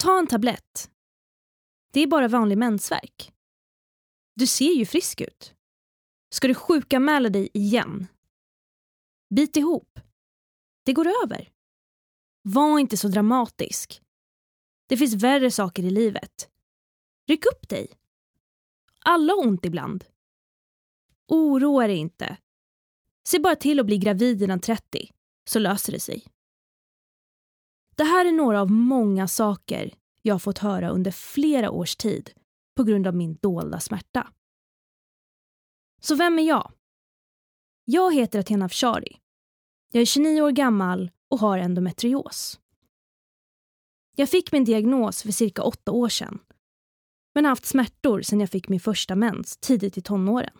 Ta en tablett. Det är bara vanlig mensvärk. Du ser ju frisk ut. Ska du sjukanmäla dig igen? Bit ihop. Det går över. Var inte så dramatisk. Det finns värre saker i livet. Ryck upp dig. Alla har ont ibland. Oroa dig inte. Se bara till att bli gravid innan 30, så löser det sig. Det här är några av många saker jag har fått höra under flera års tid på grund av min dolda smärta. Så vem är jag? Jag heter Athena Afshari. Jag är 29 år gammal och har endometrios. Jag fick min diagnos för cirka åtta år sedan men har haft smärtor sedan jag fick min första mens tidigt i tonåren.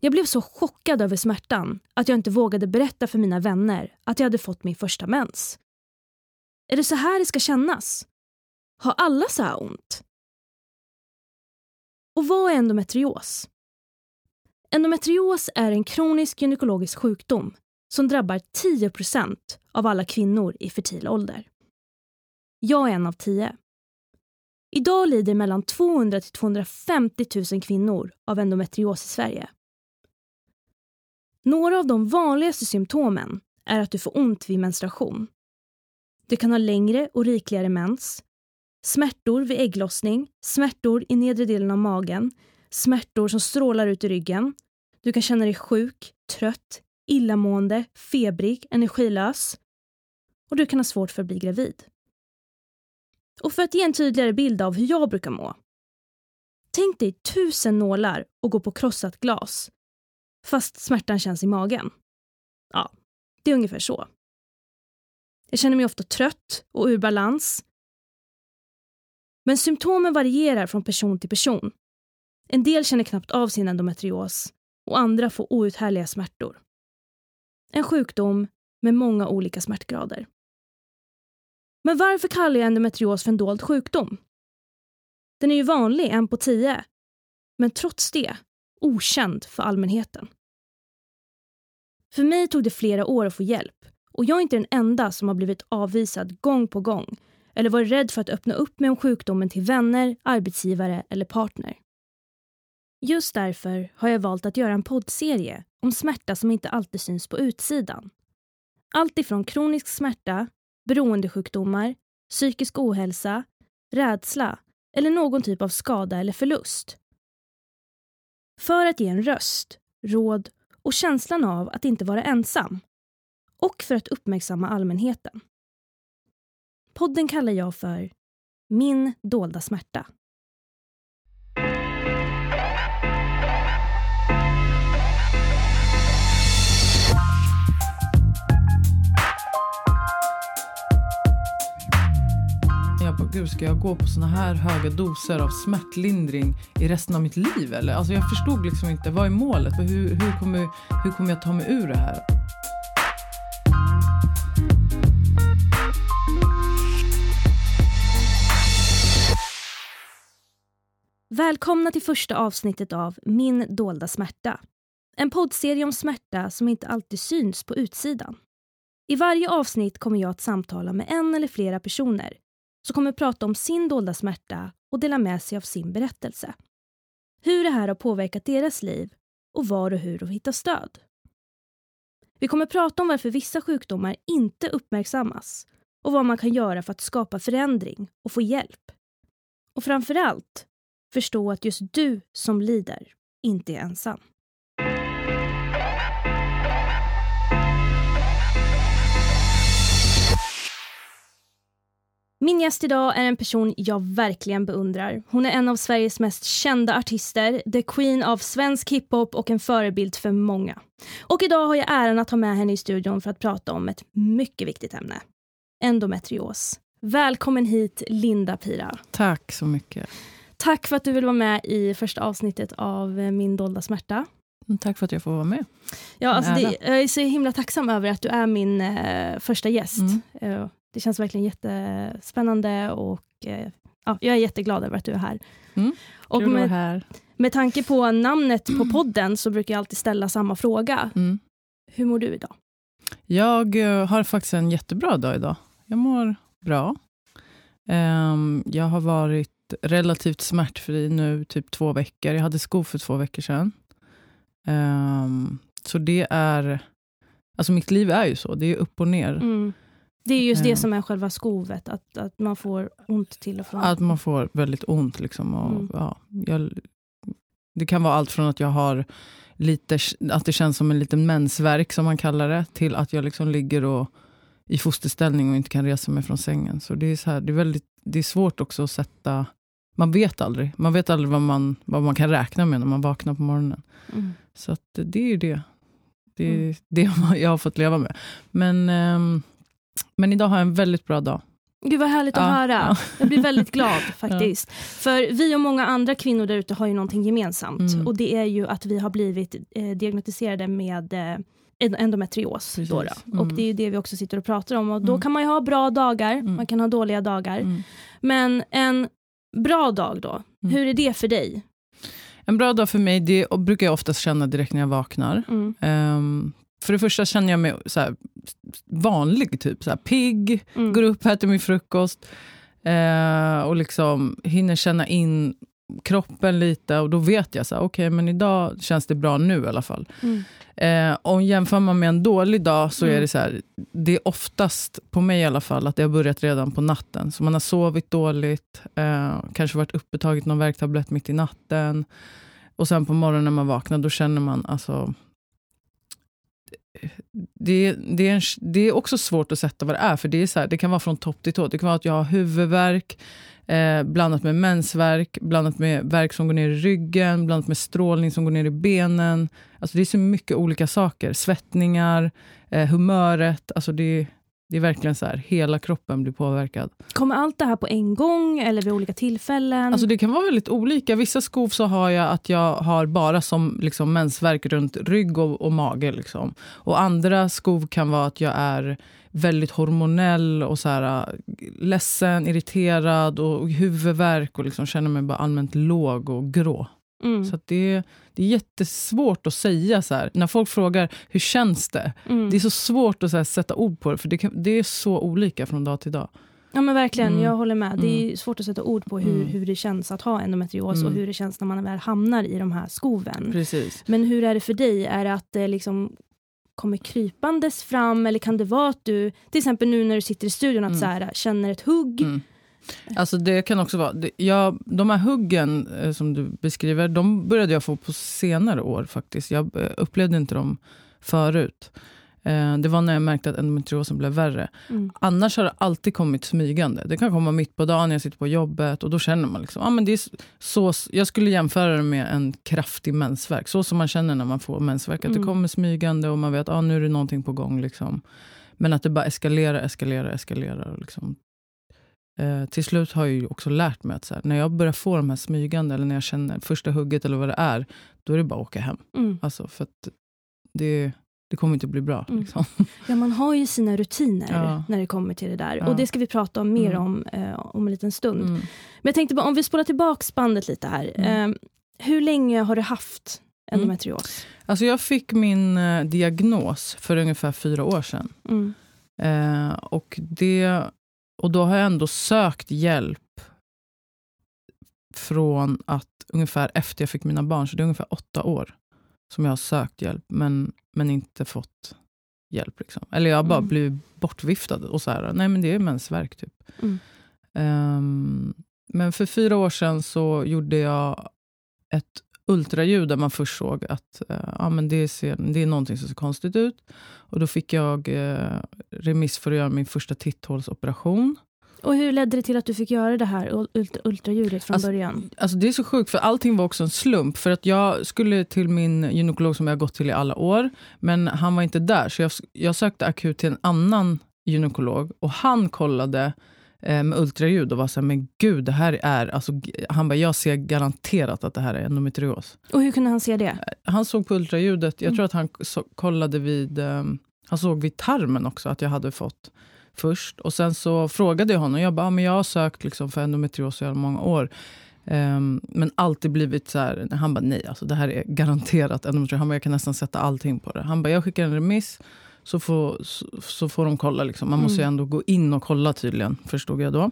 Jag blev så chockad över smärtan att jag inte vågade berätta för mina vänner att jag hade fått min första mens. Är det så här det ska kännas? Har alla så här ont? Och vad är endometrios? Endometrios är en kronisk gynekologisk sjukdom som drabbar 10% av alla kvinnor i fertil ålder. Jag är en av tio. Idag lider mellan 200 till 250 000 kvinnor av endometrios i Sverige. Några av de vanligaste symptomen är att du får ont vid menstruation. Du kan ha längre och rikligare mens, smärtor vid ägglossning, smärtor i nedre delen av magen, smärtor som strålar ut i ryggen. Du kan känna dig sjuk, trött, illamående, febrig, energilös. Och du kan ha svårt för att bli gravid. Och för att ge en tydligare bild av hur jag brukar må. Tänk dig tusen nålar och gå på krossat glas. Fast smärtan känns i magen. Ja, det är ungefär så. Jag känner mig ofta trött och ur balans. Men symptomen varierar från person till person. En del känner knappt av sin endometrios och andra får outhärdliga smärtor. En sjukdom med många olika smärtgrader. Men varför kallar jag endometrios för en dold sjukdom? Den är ju vanlig, en på tio. Men trots det okänd för allmänheten. För mig tog det flera år att få hjälp och jag är inte den enda som har blivit avvisad gång på gång eller varit rädd för att öppna upp mig om sjukdomen till vänner, arbetsgivare eller partner. Just därför har jag valt att göra en poddserie om smärta som inte alltid syns på utsidan. Allt ifrån kronisk smärta beroendesjukdomar, psykisk ohälsa, rädsla eller någon typ av skada eller förlust. För att ge en röst, råd och känslan av att inte vara ensam. Och för att uppmärksamma allmänheten. Podden kallar jag för Min dolda smärta. gud, ska jag gå på såna här höga doser av smärtlindring i resten av mitt liv? Eller? Alltså jag förstod liksom inte, vad är målet? Hur, hur, kommer, hur kommer jag ta mig ur det här? Välkomna till första avsnittet av Min dolda smärta. En poddserie om smärta som inte alltid syns på utsidan. I varje avsnitt kommer jag att samtala med en eller flera personer som kommer prata om sin dolda smärta och dela med sig av sin berättelse. Hur det här har påverkat deras liv och var och hur de hittar stöd. Vi kommer prata om varför vissa sjukdomar inte uppmärksammas och vad man kan göra för att skapa förändring och få hjälp. Och framför allt förstå att just du som lider inte är ensam. Min gäst idag är en person jag verkligen beundrar. Hon är en av Sveriges mest kända artister, the queen av svensk hiphop och en förebild för många. Och idag har jag äran att ha med henne i studion för att prata om ett mycket viktigt ämne. Endometrios. Välkommen hit Linda Pira. Tack så mycket. Tack för att du vill vara med i första avsnittet av Min dolda smärta. Mm, tack för att jag får vara med. Ja, alltså det, jag är så himla tacksam över att du är min eh, första gäst. Mm. Uh, det känns verkligen jättespännande och eh, ja, jag är jätteglad över att du är här. Mm, och med, här. med tanke på namnet på podden så brukar jag alltid ställa samma fråga. Mm. Hur mår du idag? Jag uh, har faktiskt en jättebra dag idag. Jag mår bra. Ehm, jag har varit relativt smärtfri nu typ två veckor. Jag hade skov för två veckor sedan. Ehm, så det är... Alltså mitt liv är ju så, det är upp och ner. Mm. Det är just det Eh. som är själva skovet, att, att man får ont till och från. Att man får väldigt ont. Liksom, och, Mm. ja, jag, det kan vara allt från att jag har lite, att det känns som en liten mensvärk som man kallar det, till att jag liksom ligger och, i fosterställning och inte kan resa mig från sängen. Så det är, så här, det är, väldigt, det är svårt också att sätta... Man vet aldrig. Man vet aldrig vad man, vad man kan räkna med när man vaknar på morgonen. Mm. Så att det är ju det. Det är Mm. det jag har fått leva med. Men, ehm, men idag har jag en väldigt bra dag. Gud vad härligt att Ja, höra. ja. Jag blir väldigt glad faktiskt. För vi och många andra kvinnor där ute har ju någonting gemensamt. Mm. Och det är ju att vi har blivit eh, diagnostiserade med eh, en- endometrios. Då då. Och Mm. det är det vi också sitter och pratar om. Och då Mm. kan man ju ha bra dagar, Mm. man kan ha dåliga dagar. Mm. Men en bra dag då, Mm. hur är det för dig? En bra dag för mig, det brukar jag oftast känna direkt när jag vaknar. Mm. Ehm, för det första känner jag mig så här, vanlig, typ så här, pigg, Mm. går upp, äter min frukost eh, och liksom hinner känna in kroppen lite och då vet jag så här, okej men idag känns det bra nu i alla fall. Mm. Eh, och jämför man med en dålig dag så Mm. är det så här, det är oftast, på mig i alla fall, att det har börjat redan på natten. Så man har sovit dåligt, eh, kanske varit uppe tagit någon värktablett mitt i natten. Och sen på morgonen när man vaknar, då känner man alltså... Det, det, är en, det är också svårt att sätta vad det är, för det, är så här, det kan vara från topp till tå. Det kan vara att jag har huvudvärk, eh, blandat med mensvärk, blandat med värk som går ner i ryggen, blandat med strålning som går ner i benen. Alltså det är så mycket olika saker. Svettningar, eh, humöret. Alltså det, det är verkligen så här, hela kroppen blir påverkad. Kommer allt det här på en gång eller vid olika tillfällen? Alltså det kan vara väldigt olika. Vissa skov så har jag att jag har bara som liksom mensvärk runt rygg och, och mage. Liksom. Och andra skov kan vara att jag är väldigt hormonell och så här, ledsen, irriterad och huvudvärk och liksom känner mig bara allmänt låg och grå. mm. Så det, det är jättesvårt att säga så här. När folk frågar hur känns det? Mm. Det är så svårt att så här, sätta ord på det, för det, kan, det är så olika från dag till dag. Ja men verkligen, Mm. jag håller med. Det Mm. är svårt att sätta ord på hur, Mm. hur det känns att ha endometrios Mm. och hur det känns när man väl hamnar i de här skoven. Precis. Men hur är det för dig? Är det att det liksom kommer krypandes fram eller kan det vara att du, till exempel nu när du sitter i studion, att Mm. så här, känner ett hugg? Mm. Alltså det kan också vara, det- de här huggen eh, som du beskriver, de började jag få på senare år faktiskt. Jag eh, upplevde inte dem förut. Eh, Det var när jag märkte att endometriosen blev värre. Mm. Annars har det alltid kommit smygande. Det kan komma mitt på dagen när jag sitter på jobbet och då känner man liksom, ah, men det är så, jag skulle jämföra det med en kraftig mensvärk. Så som man känner när man får mensvärk. Att Mm. det kommer smygande och man vet att ah, nu är det någonting på gång. Liksom. Men att det bara eskalerar, eskalerar, eskalerar. Liksom. eh, till slut har jag ju också lärt mig att här, när jag börjar få de här smygande eller när jag känner första hugget eller vad det är, då är det bara att åka hem. Mm. Alltså, för det, det kommer inte bli bra. Mm. Liksom. Ja, man har ju sina rutiner Ja. när det kommer till det där. Ja. Och det ska vi prata om mer Mm. om eh, om en liten stund. Mm. Men jag tänkte bara, om vi spolar tillbaka bandet lite här. Mm. Eh, hur länge har du haft endometrios? Alltså jag fick min eh, diagnos för ungefär fyra år sedan. Mm. Eh, och, det, och då har jag ändå sökt hjälp från att ungefär efter jag fick mina barn, så det är ungefär åtta år som jag har sökt hjälp, men, men inte fått hjälp. Liksom. Eller jag har bara Mm. blivit bortviftad och så här, nej men det är mensvärk typ. Mm. Ehm, men för fyra år sedan så gjorde jag ett ultraljud där man först såg att eh, ja, men det, ser, det är någonting som ser konstigt ut. Och då fick jag eh, remiss för att göra min första titthålsoperation. Och hur ledde det till att du fick göra det här ult- ultraljudet från Alltså, början? Alltså det är så sjukt, för allting var också en slump. För att jag skulle till min gynekolog som jag har gått till i alla år, men han var inte där. Så jag, jag sökte akut till en annan gynekolog och han kollade eh, med ultraljud och var så här, men gud, det här är... Alltså, han bara, jag ser garanterat att det här är endometrios. Och hur kunde han se det? Han såg på ultraljudet, jag Mm. tror att han så, kollade vid... Eh, han såg vid tarmen också att jag hade fått först. Och sen så frågade jag honom, jag bara, ah, men jag har sökt liksom för endometrios i många år. Ehm, men alltid blivit så här, han bara nej, alltså det här är garanterat endometrios. Han bara, jag kan nästan sätta allting på det. Han bara, jag skickar en remiss så får, så, så får de kolla. Liksom. Man måste ju Mm. ändå gå in och kolla tydligen, förstod jag då.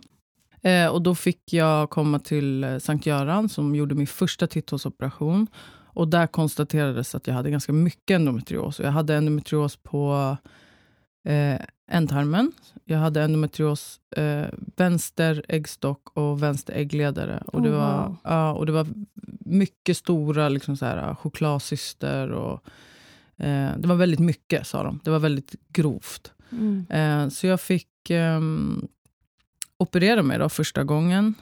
Eh, och då fick jag komma till eh, Sankt Göran som gjorde min första titthålsoperation. Och där konstaterades att jag hade ganska mycket endometrios. Jag hade endometrios på eh, ändtarmen. Jag hade endometrios eh, vänster äggstock och vänster äggledare. Och, det Oh, var, wow. ja, och det var mycket stora liksom så här, chokladcyster. Och, eh, det var väldigt mycket, sa de. Det var väldigt grovt. Mm. Eh, så jag fick ehm, operera mig då första gången.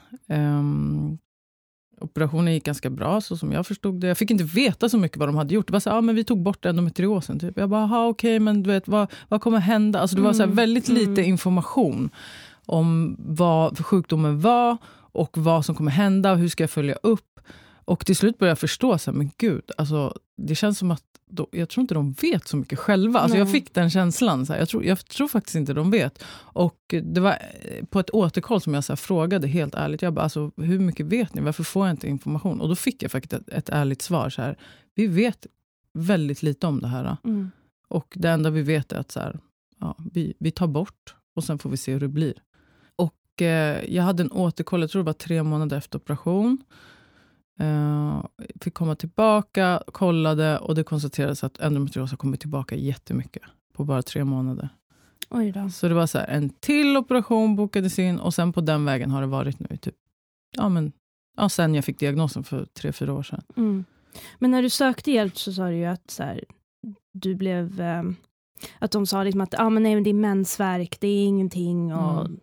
Operationen gick ganska bra, så som jag förstod det. Jag fick inte veta så mycket vad de hade gjort. Det var så här, ah, men vi tog bort endometriosen. Typ. Jag bara, okej, men du vet, vad, vad kommer hända? Alltså, det var så här, Mm, väldigt lite mm. information om vad sjukdomen var och vad som kommer hända och hur ska jag följa upp. Och till slut började jag förstå, så här, men gud, alltså, det känns som att de, jag tror inte de vet så mycket själva. Alltså, jag fick den känslan. Så här, jag, tror, jag tror faktiskt inte de vet. Och det var eh, på ett återkoll som jag så här, frågade helt ärligt. Jag bara, alltså, hur mycket vet ni? Varför får jag inte information? Och då fick jag faktiskt ett, ett ärligt svar. Så här, vi vet väldigt lite om det här. Mm. Och det enda vi vet är att så här, ja, vi, vi tar bort och sen får vi se hur det blir. Och eh, jag hade en återkoll, jag tror det var tre månader efter operation. Eh, fick komma tillbaka, kollade och det konstaterades att endometrios har kommit tillbaka jättemycket på bara tre månader. Så det var så här, en till operation bokades in och sen på den vägen har det varit nu typ, ja men, ja, sen jag fick diagnosen för tre, fyra år sedan. Mm. Men när du sökte hjälp så sa du ju att så här, du blev... Eh, att de sa liksom att ah, men nej, men det är mensvärk, det är ingenting. Och Mm.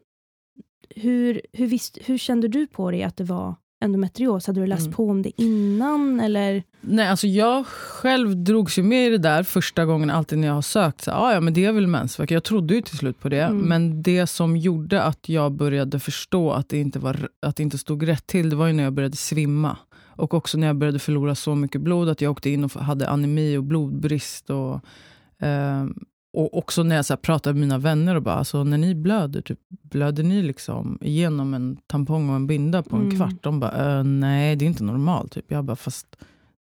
hur, hur, visst, hur kände du på dig att det var endometrios? Hade du läst Mm. på om det innan? Eller? Nej, alltså jag själv drogs ju med i det där första gången alltid när jag har sökt. Så, ah, ja, men det är väl mensvärk. Jag trodde ju till slut på det. Mm. Men det som gjorde att jag började förstå att det, inte var, att det inte stod rätt till, det var ju när jag började svimma. Och också när jag började förlora så mycket blod att jag åkte in och hade anemi och blodbrist. Och, ehm, och också när jag så här, pratade med mina vänner och bara, alltså, när ni blöder, typ, blöder ni liksom igenom en tampong och en binda på en Mm. kvart? De bara, "Eh, nej det är inte normalt. Typ. Jag bara, fast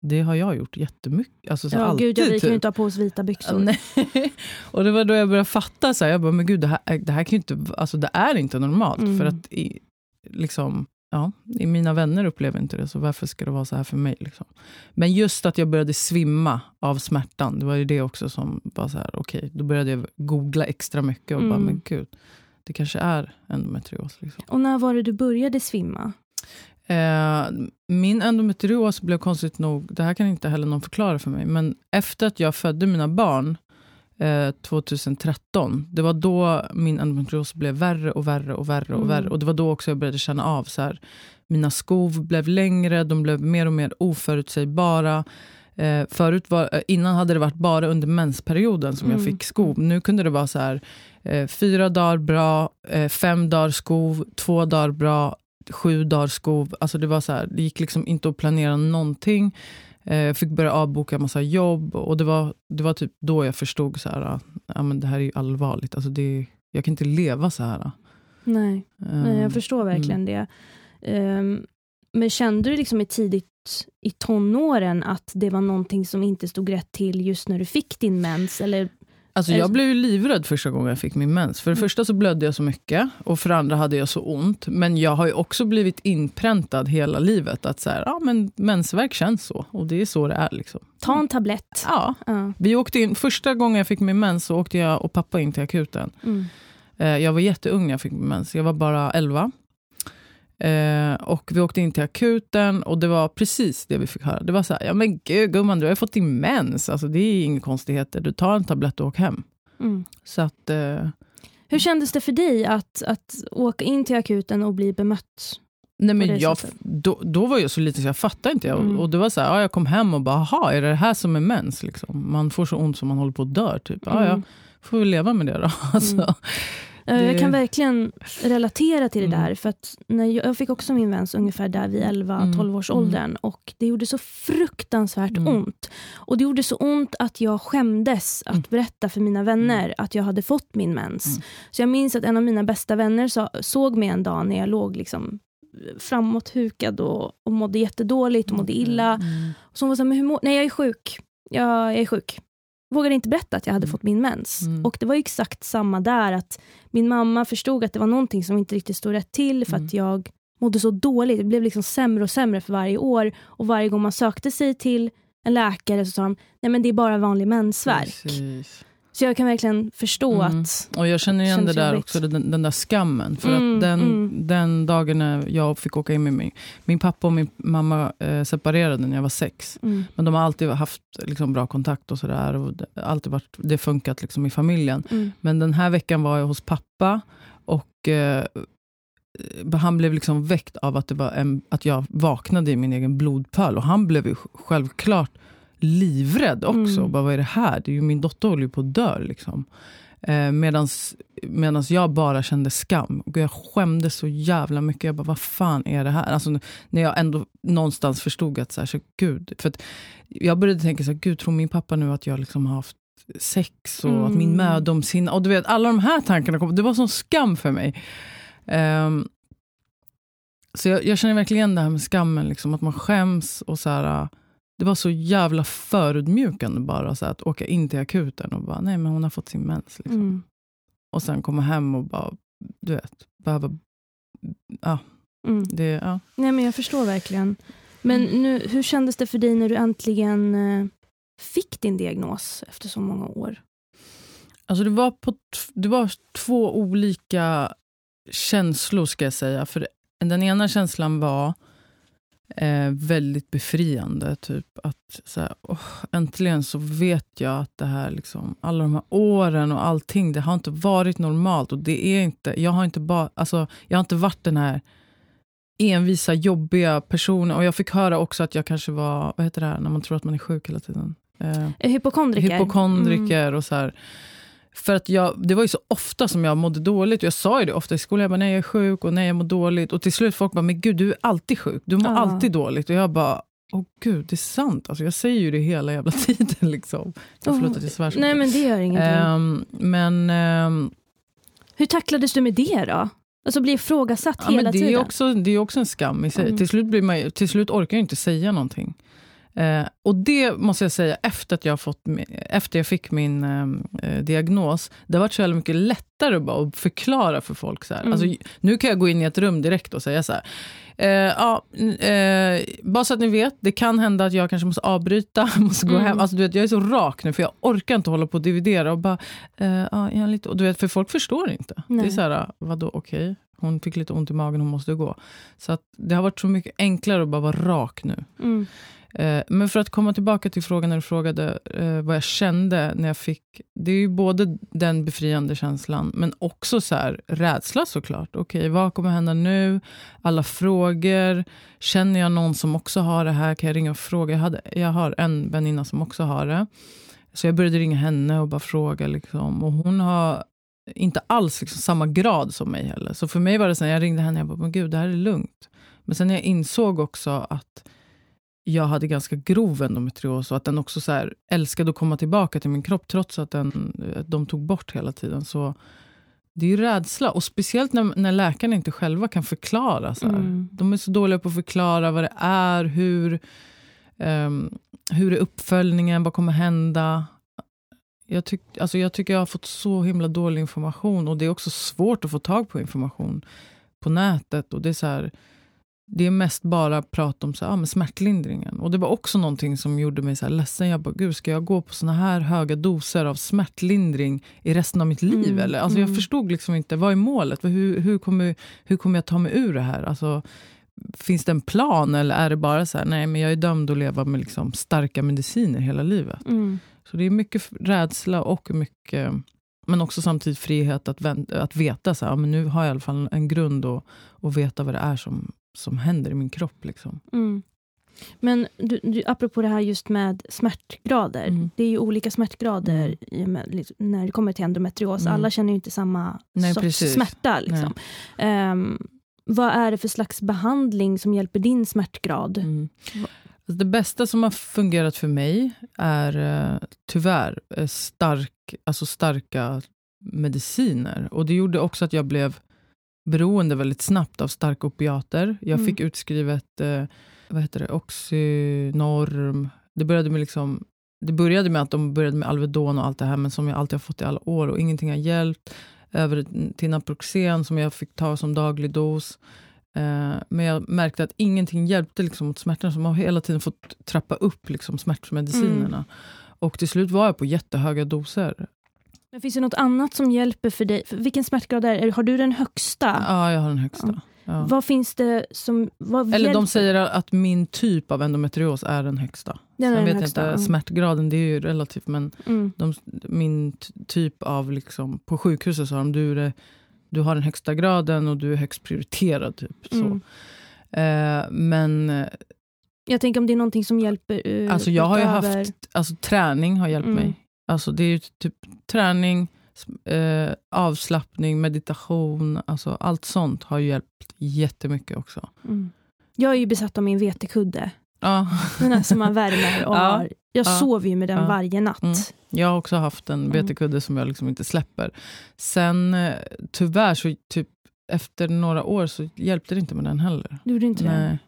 det har jag gjort jättemycket. Alltså, så Ja, alltid, gud, ja, vi kan ju typ. inte ha på oss vita byxor. Och det var då jag började fatta, så här, jag bara, men gud det här, det här kan ju inte, alltså det är inte normalt. Mm. För att i, liksom, ja, mina vänner upplever inte det, så varför ska det vara så här för mig? Liksom? Men just att jag började svimma av smärtan, det var ju det också som var så här, okej, då började jag googla extra mycket och bara, Mm. men gud, det kanske är endometrios. Liksom. Och när var det du började svimma? Eh, min endometrios blev konstigt nog, det här kan inte heller någon förklara för mig, men efter att jag födde mina barn eh, 2013, det var då min endometrios blev värre och värre och värre och Mm. värre. Och det var då också jag började känna av så här, mina skov blev längre, de blev mer och mer oförutsägbara. Eh, förut var, eh, innan hade det varit bara under mensperioden som jag Mm. fick skov. Nu kunde det vara så här, eh, fyra dagar bra, eh, fem dagar skov, två dagar bra, sju dagar skov. Alltså det, var så här, det gick liksom inte att planera någonting. Eh, jag fick börja avboka massa jobb. Och det var, det var typ då jag förstod så här, ja, men det här är allvarligt. Alltså det, jag kan inte leva så här. Nej, nej Eh, jag förstår verkligen det. Ehm, men kände du liksom i tidigt i tonåren att det var någonting som inte stod rätt till just när du fick din mens? Eller, Alltså jag blev ju livrädd första gången jag fick min mens. För det Mm. första så blödde jag så mycket och för det andra hade jag så ont. Men jag har ju också blivit inpräntad hela livet att så här, ja, men mensvärk känns så och det är så det är. Liksom. ta en tablett. Ja. Ja. Vi åkte in, första gången jag fick min mens så åkte jag och pappa in till akuten. Mm. Eh, jag var jätteung när jag fick min mens, jag var bara 11. Eh, och vi åkte in till akuten och det var precis det vi fick höra. Det var så här, ja men gud gumman du har ju fått mens, alltså, det är inga konstigheter. Du tar en tablett och åker hem. Mm. Så att, eh, Hur kändes det för dig att, att åka in till akuten och bli bemött? nej men jag, då, då var jag så liten så jag fattade inte. Jag, Mm. Och det var så här, ja, jag kom hem och bara, aha, är det det här som är mens? Liksom? Man får så ont som man håller på att dö. Typ. Ja, Mm. ja, får vi leva med det då. Alltså, Eh, Jag Det- kan verkligen relatera till det Mm. där. För att när jag, jag fick också min mens ungefär där vid 11-12 års Mm. åldern. Och det gjorde så fruktansvärt Mm. ont. Och det gjorde så ont att jag skämdes att Mm. berätta för mina vänner att jag hade fått min mens. Mm. Så jag minns att en av mina bästa vänner sa, såg mig en dag när jag låg liksom framåthukad och, och mådde jättedåligt och mådde illa. Mm. Så hon var så här, men hur mår... Nej jag är sjuk. Jag, jag är sjuk. Vågade inte berätta att jag hade Mm. fått min mens. Mm. Och det var exakt samma där, att min mamma förstod att det var någonting som inte riktigt stod rätt till för Mm. att jag mådde så dåligt. Det blev liksom sämre och sämre för varje år. Och varje gång man sökte sig till en läkare så sa de, nej men det är bara vanlig mensvärk. Precis. Så jag kan verkligen förstå Mm. att, Och jag känner igen det där jobbigt. också, den, den där skammen. För Mm, att den, mm. den dagen när jag fick åka in med min, min pappa och min mamma eh, separerade när jag var sex. mm, Men de har alltid haft liksom, bra kontakt och sådär. Och det, alltid varit, det funkat liksom, i familjen. mm, Men den här veckan var jag hos pappa och eh, han blev liksom väckt av att, det var en, att jag vaknade i min egen blodpöl. Och han blev ju självklart livrädd också. Mm. Bara, vad är det här? Det är ju min dotter håller ju på att dö. Liksom. Eh, Medan jag bara kände skam. Och jag skämdes så jävla mycket. Jag bara, vad fan är det här? Alltså, när jag ändå någonstans förstod att, så här, så, gud, för jag började tänka så här, gud tror min pappa nu att jag liksom har haft sex och att min Mm. mödomshinna, och du vet alla de här tankarna kom, det var sån skam för mig. Ehm, så jag, jag känner verkligen igen det här med skammen, liksom, att man skäms och så här, det var så jävla förödmjukande bara så att åka in till akuten och bara, nej men hon har fått sin mens. Liksom. mm, Och sen komma hem och bara, du vet, behöva, ja, mm. det, ja. Nej men jag förstår verkligen. Men nu, hur kändes det för dig när du äntligen eh, fick din diagnos efter så många år? Alltså det var, på, det var två olika känslor ska jag säga. För den ena känslan var eh, väldigt befriande. Typ att så här, åh, äntligen så vet jag att det här, liksom, alla de här åren och allting, det har inte varit normalt. Och det är inte, jag har inte bara, alltså, jag har inte varit den här envisa, jobbiga personen. Och jag fick höra också att jag kanske var, vad heter det här, när man tror att man är sjuk hela tiden? Eh, Hypokondriker? hypokondriker och så här. För att jag, det var ju så ofta som jag mådde dåligt. Jag sa ju det ofta i skolan. Jag bara, nej jag är sjuk och nej jag mår dåligt. Och till slut folk bara, men gud du är alltid sjuk. Du mår Ja. alltid dåligt. Och jag bara, åh gud det är sant. Alltså, jag säger ju det hela jävla tiden. Liksom. Jag Oh, förlåt att jag svär så Nej men det gör ingenting. Ehm, men ehm, Hur tacklades du med det då? Alltså bli ifrågasatt ja, hela men det, är tiden? också, det är också en skam i sig. Mm. Till, slut blir man, till slut orkar jag inte säga någonting. Eh, och det måste jag säga, efter, att jag, fått, efter jag fick min eh, diagnos, det har varit så jävla mycket lättare bara att förklara för folk. Så. Mm. Alltså, nu kan jag gå in i ett rum direkt och säga så här. Eh, ja, eh, bara så att ni vet, det kan hända att jag kanske måste avbryta, måste gå Mm. hem. Alltså, du vet, jag är så rak nu för jag orkar inte hålla på och dividera. Och bara, eh, ja, jag lite, och du vet, för folk förstår inte. Det Nej. är så här, vadå, okej, hon fick lite ont i magen, hon måste gå. Så att det har varit så mycket enklare att bara vara rak nu. Mm. Eh, men för att komma tillbaka till frågan när du frågade eh, vad jag kände när jag fick... Det är ju både den befriande känslan, men också så här, rädsla såklart. Okej, vad kommer hända nu? Alla frågor. Känner jag någon som också har det här? Kan jag ringa och fråga? Jag, hade, jag har en väninna som också har det. Så jag började ringa henne och bara fråga. Liksom. Och hon har inte alls liksom samma grad som mig heller. Så för mig var det så här, jag ringde henne, jag bara, men gud, det här är lugnt. Men sen när jag insåg också att jag hade ganska grov endometrios och att den också så här älskade att komma tillbaka till min kropp trots att den, att de tog bort hela tiden. Så det är ju rädsla. Och speciellt när, när läkarna inte själva kan förklara. Så. Mm. De är så dåliga på att förklara vad det är, hur, ehm, hur är uppföljningen, vad kommer hända. Jag, tyck, alltså jag tycker jag har fått så himla dålig information och det är också svårt att få tag på information på nätet. Och det är så här, det är mest bara prat om så här, ah, men smärtlindringen. Och det var också någonting som gjorde mig så här ledsen. Jag bara, gud, ska jag gå på såna här höga doser av smärtlindring i resten av mitt liv? Mm, Eller? Alltså, mm. Jag förstod liksom inte, vad är målet? Hur, hur, kommer, hur kommer jag ta mig ur det här? Alltså, finns det en plan eller är det bara så här, nej men jag är dömd att leva med liksom starka mediciner hela livet? Mm. Så det är mycket rädsla och mycket, men också samtidigt frihet att, vän- att veta så här, ja, men nu har jag i alla fall en grund och, och veta vad det är som, som händer i min kropp. Liksom. Mm. Men du, du, apropå det här just med smärtgrader. Mm. Det är ju olika smärtgrader Mm. liksom, när det kommer till endometrios. Mm. Alla känner ju inte samma Nej, sorts precis. smärta. Liksom. Ehm, vad är det för slags behandling som hjälper din smärtgrad? Mm. Alltså det bästa som har fungerat för mig är eh, tyvärr eh, stark, alltså starka mediciner. Och Det gjorde också att jag blev beroende väldigt snabbt av starka opiater. Jag Mm. fick utskrivet eh, vad heter det, Oxynorm. Det började med liksom det började med att de började med Alvedon och allt det här, men som jag alltid har fått i alla år och ingenting har hjälpt. Över till Naproxen som jag fick ta som daglig dos. Eh, men jag märkte att ingenting hjälpte liksom, mot smärtan, så man har hela tiden fått trappa upp liksom, smärtmedicinerna. Mm. Och till slut var jag på jättehöga doser. Men finns det något annat som hjälper för dig? För vilken smärtgrad är det? Har du den högsta? Ja, jag har den högsta. Ja. Ja. Vad finns det som... Eller hjälper? de säger att min typ av endometrios är den högsta. Den Sen vet högsta. inte, smärtgraden det är ju relativt men mm. de, min typ av, liksom, på sjukhuset sa de du, är, du har den högsta graden och du är högst prioriterad. Typ, så. Mm. Eh, men... Jag tänker om det är någonting som hjälper uh, Alltså jag har ju haft, alltså träning har hjälpt mm. mig. Alltså det är typ träning, eh, avslappning, meditation, alltså allt sånt har hjälpt jättemycket också. Mm. Jag är ju besatt av min vetekudde. Ja. Den här som man värmer. Och ja. har, jag ja. sover ju med den ja. varje natt. Mm. Jag har också haft en mm. vetekudde som jag liksom inte släpper. Sen eh, tyvärr, så typ, efter några år så hjälpte det inte med den heller. Du gjorde inte Nej. det?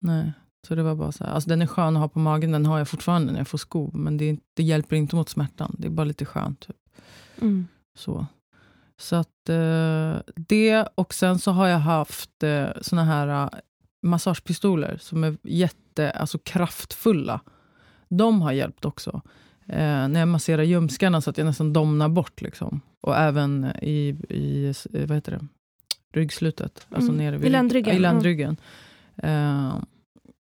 Nej. Så det var bara så här, alltså den är skön att ha på magen, den har jag fortfarande när jag får skov. Men det, det hjälper inte mot smärtan, det är bara lite skönt. Typ. Mm. Så. Så att eh, det, och sen så har jag haft eh, såna här uh, massagepistoler som är jätte, alltså kraftfulla. De har hjälpt också. Eh, när jag masserar ljumskarna så att jag nästan domnar bort. Liksom. Och även i, i vad heter det? ryggslutet. Alltså mm. nere vid, I ländryggen. I ländryggen. Mm.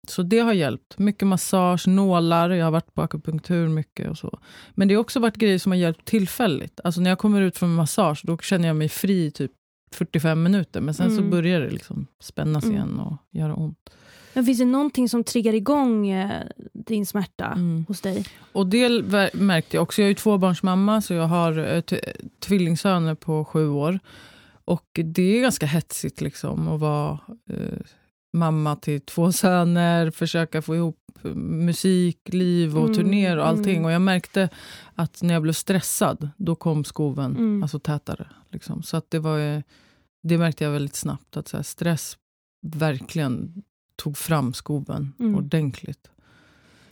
Så det har hjälpt. Mycket massage, nålar, jag har varit på akupunktur mycket och så. Men det har också varit grejer som har hjälpt tillfälligt. Alltså när jag kommer ut från massage, då känner jag mig fri typ 45 minuter. Men sen mm. så börjar det liksom spännas mm. igen och göra ont. Men finns det någonting som triggar igång eh, din smärta mm. hos dig? Och det märkte jag också. Jag är ju tvåbarnsmamma, så jag har eh, tvillingsöner på sju år. Och det är ganska hetsigt liksom att vara eh, mamma till två söner, försöka få ihop musik, liv och mm, turnéer och allting. Mm. Och jag märkte att när jag blev stressad, då kom skoven mm. alltså tätare. Liksom. Så att det, var, det märkte jag väldigt snabbt, att så här, stress verkligen tog fram skoven mm. ordentligt.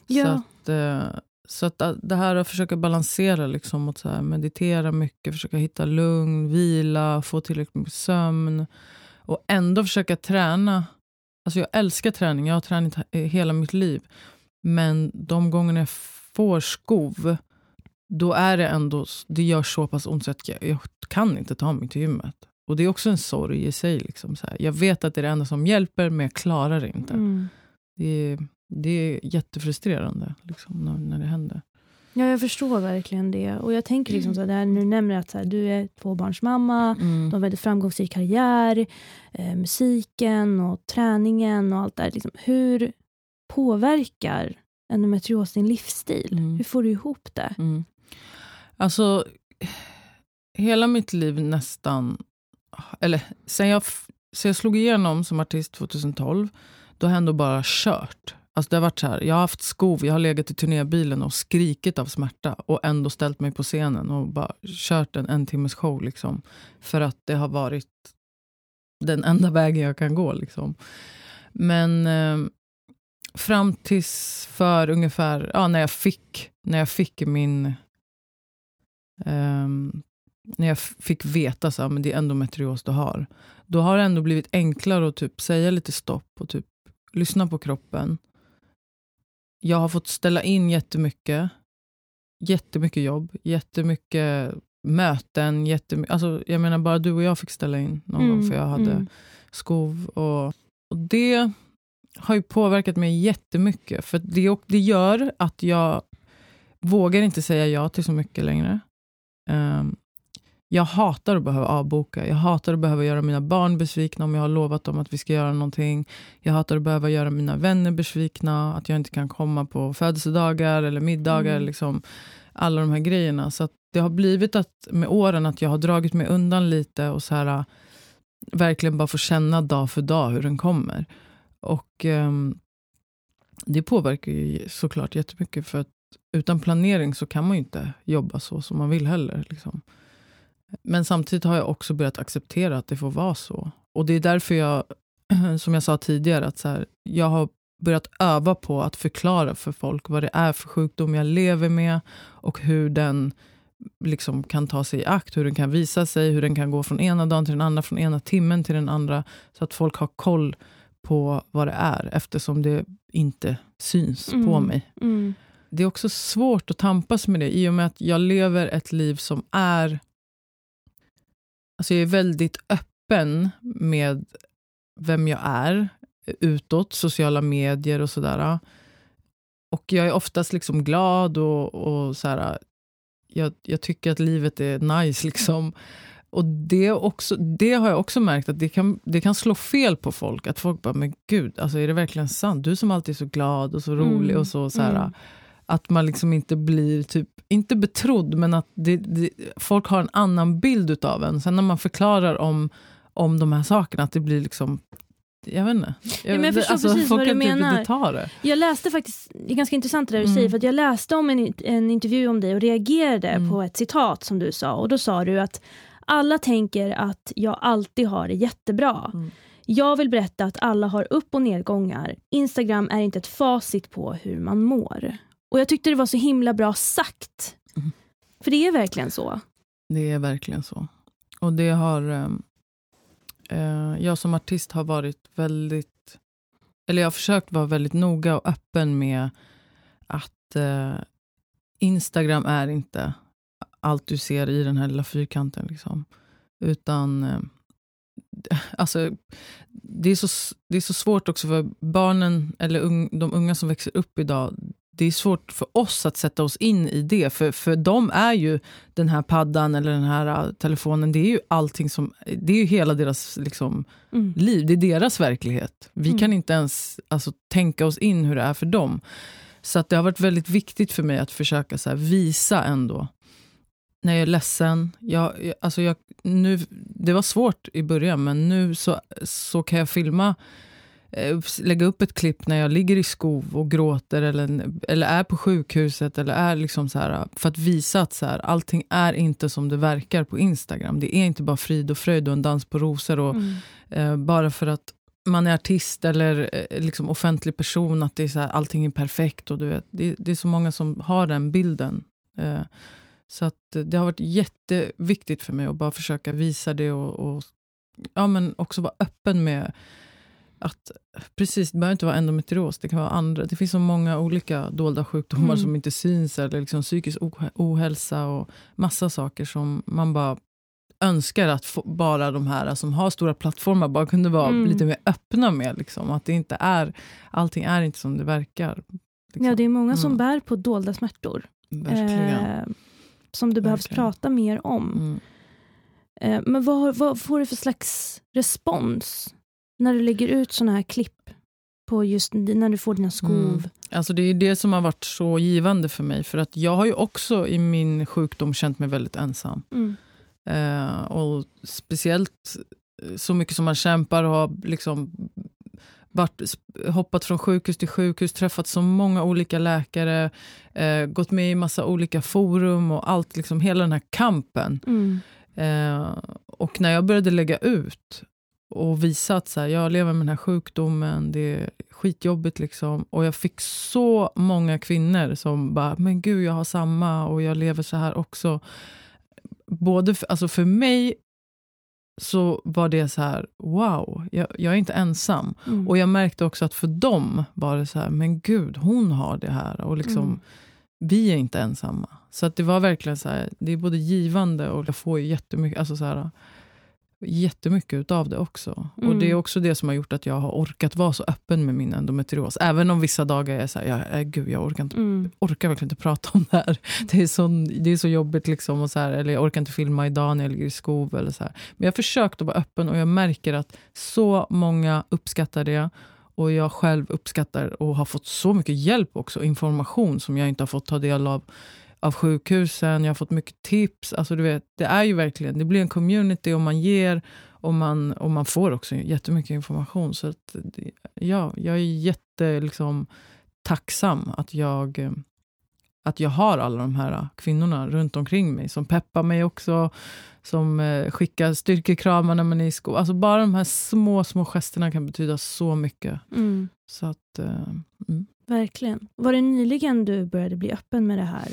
Ja. Så att, eh, så att eh, det här att försöka balansera, liksom, att så här, meditera mycket, försöka hitta lugn, vila, få tillräckligt med sömn och ändå försöka träna Alltså jag älskar träning, jag har tränat hela mitt liv. Men de gångerna jag får skov, då är det ändå, det gör så pass ont så att jag, jag kan inte ta mig till gymmet. Och det är också en sorg i sig. Liksom, så här. Jag vet att det är det enda som hjälper, men jag klarar det inte. Mm. Det, är, det är jättefrustrerande liksom, när, när det händer. Ja, jag förstår verkligen det. Och jag tänker liksom så här, nu nämner att så här, du är tvåbarnsmamma, mm. du har väldigt framgångsrik karriär, eh, musiken och träningen och allt det liksom, Hur påverkar endometrios din livsstil? Mm. Hur får du ihop det? Mm. Alltså, hela mitt liv nästan, eller sen jag, sen jag slog igenom som artist 2012, då har jag ändå bara kört. Alltså det har varit så här, jag har haft skov, jag har legat i turnébilen och skrikit av smärta och ändå ställt mig på scenen och bara kört en en timmes show. Liksom, för att det har varit den enda vägen jag kan gå. Liksom. Men eh, fram tills för ungefär, ja, när jag fick, när jag fick min... Eh, när jag fick veta att det är endometrios du har. Då har det ändå blivit enklare att typ säga lite stopp och typ lyssna på kroppen jag har fått ställa in jättemycket. Jättemycket jobb, jättemycket möten. Jättemycket, alltså, jag menar bara du och jag fick ställa in någon mm, gång för jag hade mm. skov. Och, och det har ju påverkat mig jättemycket. För det, det gör att jag vågar inte säga ja till så mycket längre. Um, jag hatar att behöva avboka. Jag hatar att behöva göra mina barn besvikna om jag har lovat dem att vi ska göra någonting. Jag hatar att behöva göra mina vänner besvikna, att jag inte kan komma på födelsedagar eller middagar. Mm. Liksom, alla de här grejerna. Så det har blivit att med åren att jag har dragit mig undan lite och så här, verkligen bara få känna dag för dag hur den kommer. Och um, det påverkar ju såklart jättemycket för att utan planering så kan man ju inte jobba så som man vill heller. Liksom. Men samtidigt har jag också börjat acceptera att det får vara så. Och det är därför jag, som jag sa tidigare, att så här, jag har börjat öva på att förklara för folk vad det är för sjukdom jag lever med och hur den liksom kan ta sig i akt, hur den kan visa sig, hur den kan gå från ena dagen till den andra, från ena timmen till den andra. Så att folk har koll på vad det är, eftersom det inte syns Mm. på mig. Mm. Det är också svårt att tampas med det, i och med att jag lever ett liv som är... Alltså jag är väldigt öppen med vem jag är utåt, sociala medier och sådär. Och jag är oftast liksom glad och, och så här, jag, jag tycker att livet är nice. Liksom. Och det, också, det har jag också märkt att det kan, det kan slå fel på folk. Att folk bara, men gud, alltså är det verkligen sant? Du som alltid är så glad och så rolig Mm, och så. så här, mm. Att man liksom inte blir, typ, inte betrodd, men att det, det, folk har en annan bild utav en. Sen när man förklarar om, om de här sakerna, att det blir liksom jag vet inte. Jag, men jag förstår alltså, precis vad du typ menar. det. Jag läste faktiskt, det är ganska intressant det där du Mm. säger, för att jag läste om en, en intervju om dig och reagerade Mm. på ett citat som du sa. Och då sa du att alla tänker att jag alltid har det jättebra. Mm. Jag vill berätta att alla har upp och nedgångar. Instagram är inte ett facit på hur man mår. Och jag tyckte det var så himla bra sagt. Mm. För det är verkligen så. Det är verkligen så. Och det har... ehm, Eh, jag som artist har varit väldigt... Eller jag har försökt vara väldigt noga och öppen med att eh, Instagram är inte allt du ser i den här lilla fyrkanten. Liksom. Utan... Eh, alltså, det, är så, det är så svårt också för barnen, eller ung, de unga som växer upp idag. Det är svårt för oss att sätta oss in i det. För, för de är ju den här paddan eller den här äh, telefonen, det är ju allting som, det är ju hela deras liksom, Mm. liv, det är deras verklighet. Vi Mm. kan inte ens alltså, tänka oss in hur det är för dem. Så att det har varit väldigt viktigt för mig att försöka så här, visa ändå. När jag är ledsen, jag, jag, alltså jag, nu, det var svårt i början men nu så, så kan jag filma lägga upp ett klipp när jag ligger i skov och gråter eller, eller är på sjukhuset. Eller är liksom så här, för att visa att så här, allting är inte som det verkar på Instagram. Det är inte bara frid och fröjd och en dans på rosor. Och, Mm. eh, bara för att man är artist eller eh, liksom offentlig person, att det är så här, allting är perfekt. Och du vet, det, det är så många som har den bilden. Eh, så att eh, det har varit jätteviktigt för mig att bara försöka visa det och, och ja, men också vara öppen med att precis, det behöver inte vara endometrios, det kan vara andra. Det finns så många olika dolda sjukdomar Mm. som inte syns, eller liksom psykisk oh- ohälsa och massa saker som man bara önskar att få, bara de här som har stora plattformar bara kunde vara Mm. lite mer öppna med. Liksom. Att det inte är, allting är inte som det verkar. Liksom. Ja, det är många som Mm. bär på dolda smärtor. Eh, som det behövs Verkligen. prata mer om. Mm. Eh, men vad, vad får du för slags respons när du lägger ut såna här klipp på just när du får dina skov? Mm. Alltså det är det som har varit så givande för mig. För att jag har ju också i min sjukdom känt mig väldigt ensam. Mm. Eh, och speciellt eh, så mycket som man kämpar och har liksom varit, hoppat från sjukhus till sjukhus, träffat så många olika läkare, eh, gått med i massa olika forum och allt, liksom hela den här kampen. Mm. Eh, och när jag började lägga ut och visa att så här, jag lever med den här sjukdomen, det är skitjobbigt liksom. Och jag fick så många kvinnor som bara, men gud jag har samma och jag lever så här också. Både för, alltså för mig så var det så här, wow, jag, jag är inte ensam. Mm. Och jag märkte också att för dem var det så här, men gud, hon har det här. Och liksom, Mm. vi är inte ensamma. Så att det var verkligen så här, det är både givande och jag får ju jättemycket, alltså så här, jättemycket utav det också. Mm. Och det är också det som har gjort att jag har orkat vara så öppen med min endometrios. Även om vissa dagar är så här, jag, äh, gud, jag orkar, inte, Mm. orkar verkligen inte prata om det här. Det är så, det är så jobbigt liksom. Och så här, eller jag orkar inte filma idag när jag ligger i skov. Eller så här. Men jag har försökt att vara öppen och jag märker att så många uppskattar det. Och jag själv uppskattar och har fått så mycket hjälp också, information som jag inte har fått ta del av av sjukhusen, jag har fått mycket tips. Alltså du vet, det är ju verkligen, det blir en community och man ger och man, och man får också jättemycket information. Så att, ja, jag är jätte liksom, tacksam att jag, att jag har alla de här kvinnorna runt omkring mig som peppar mig också, som eh, skickar styrkekramar när man är i skolan. Alltså bara de här små, små gesterna kan betyda så mycket. Mm. Så att, eh, mm. Verkligen. Var det nyligen du började bli öppen med det här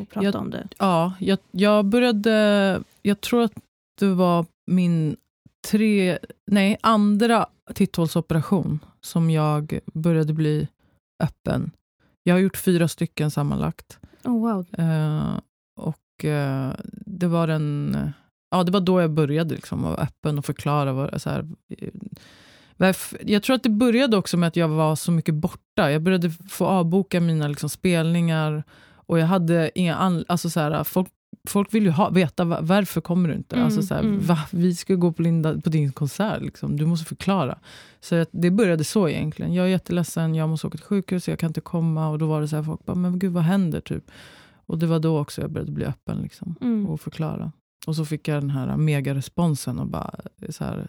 och prata Jag- om det? Ja, jag, jag började... Jag tror att det var min tre, nej, andra titthålsoperation som jag började bli öppen. Jag har gjort fyra stycken sammanlagt. Oh, wow. Eh, och eh, det var den... Ja, det var då jag började liksom, vara öppen och förklara. Vad, så här, eh, jag tror att det började också med att jag var så mycket borta. Jag började få avboka mina liksom, spelningar och jag hade inga... An, alltså, så här, folk, folk vill ju ha, veta va- varför kommer du inte. Mm, alltså, så här, mm. va, vi ska gå på, Linda, på din konsert, liksom. du måste förklara. Så att det började så egentligen. Jag är jätteledsen, jag måste åka till sjukhus, jag kan inte komma. Och då var det så här, folk bara, men gud vad händer? Typ. Och det var då också jag började bli öppen liksom, Mm. och förklara. Och så fick jag den här megaresponsen och bara så här,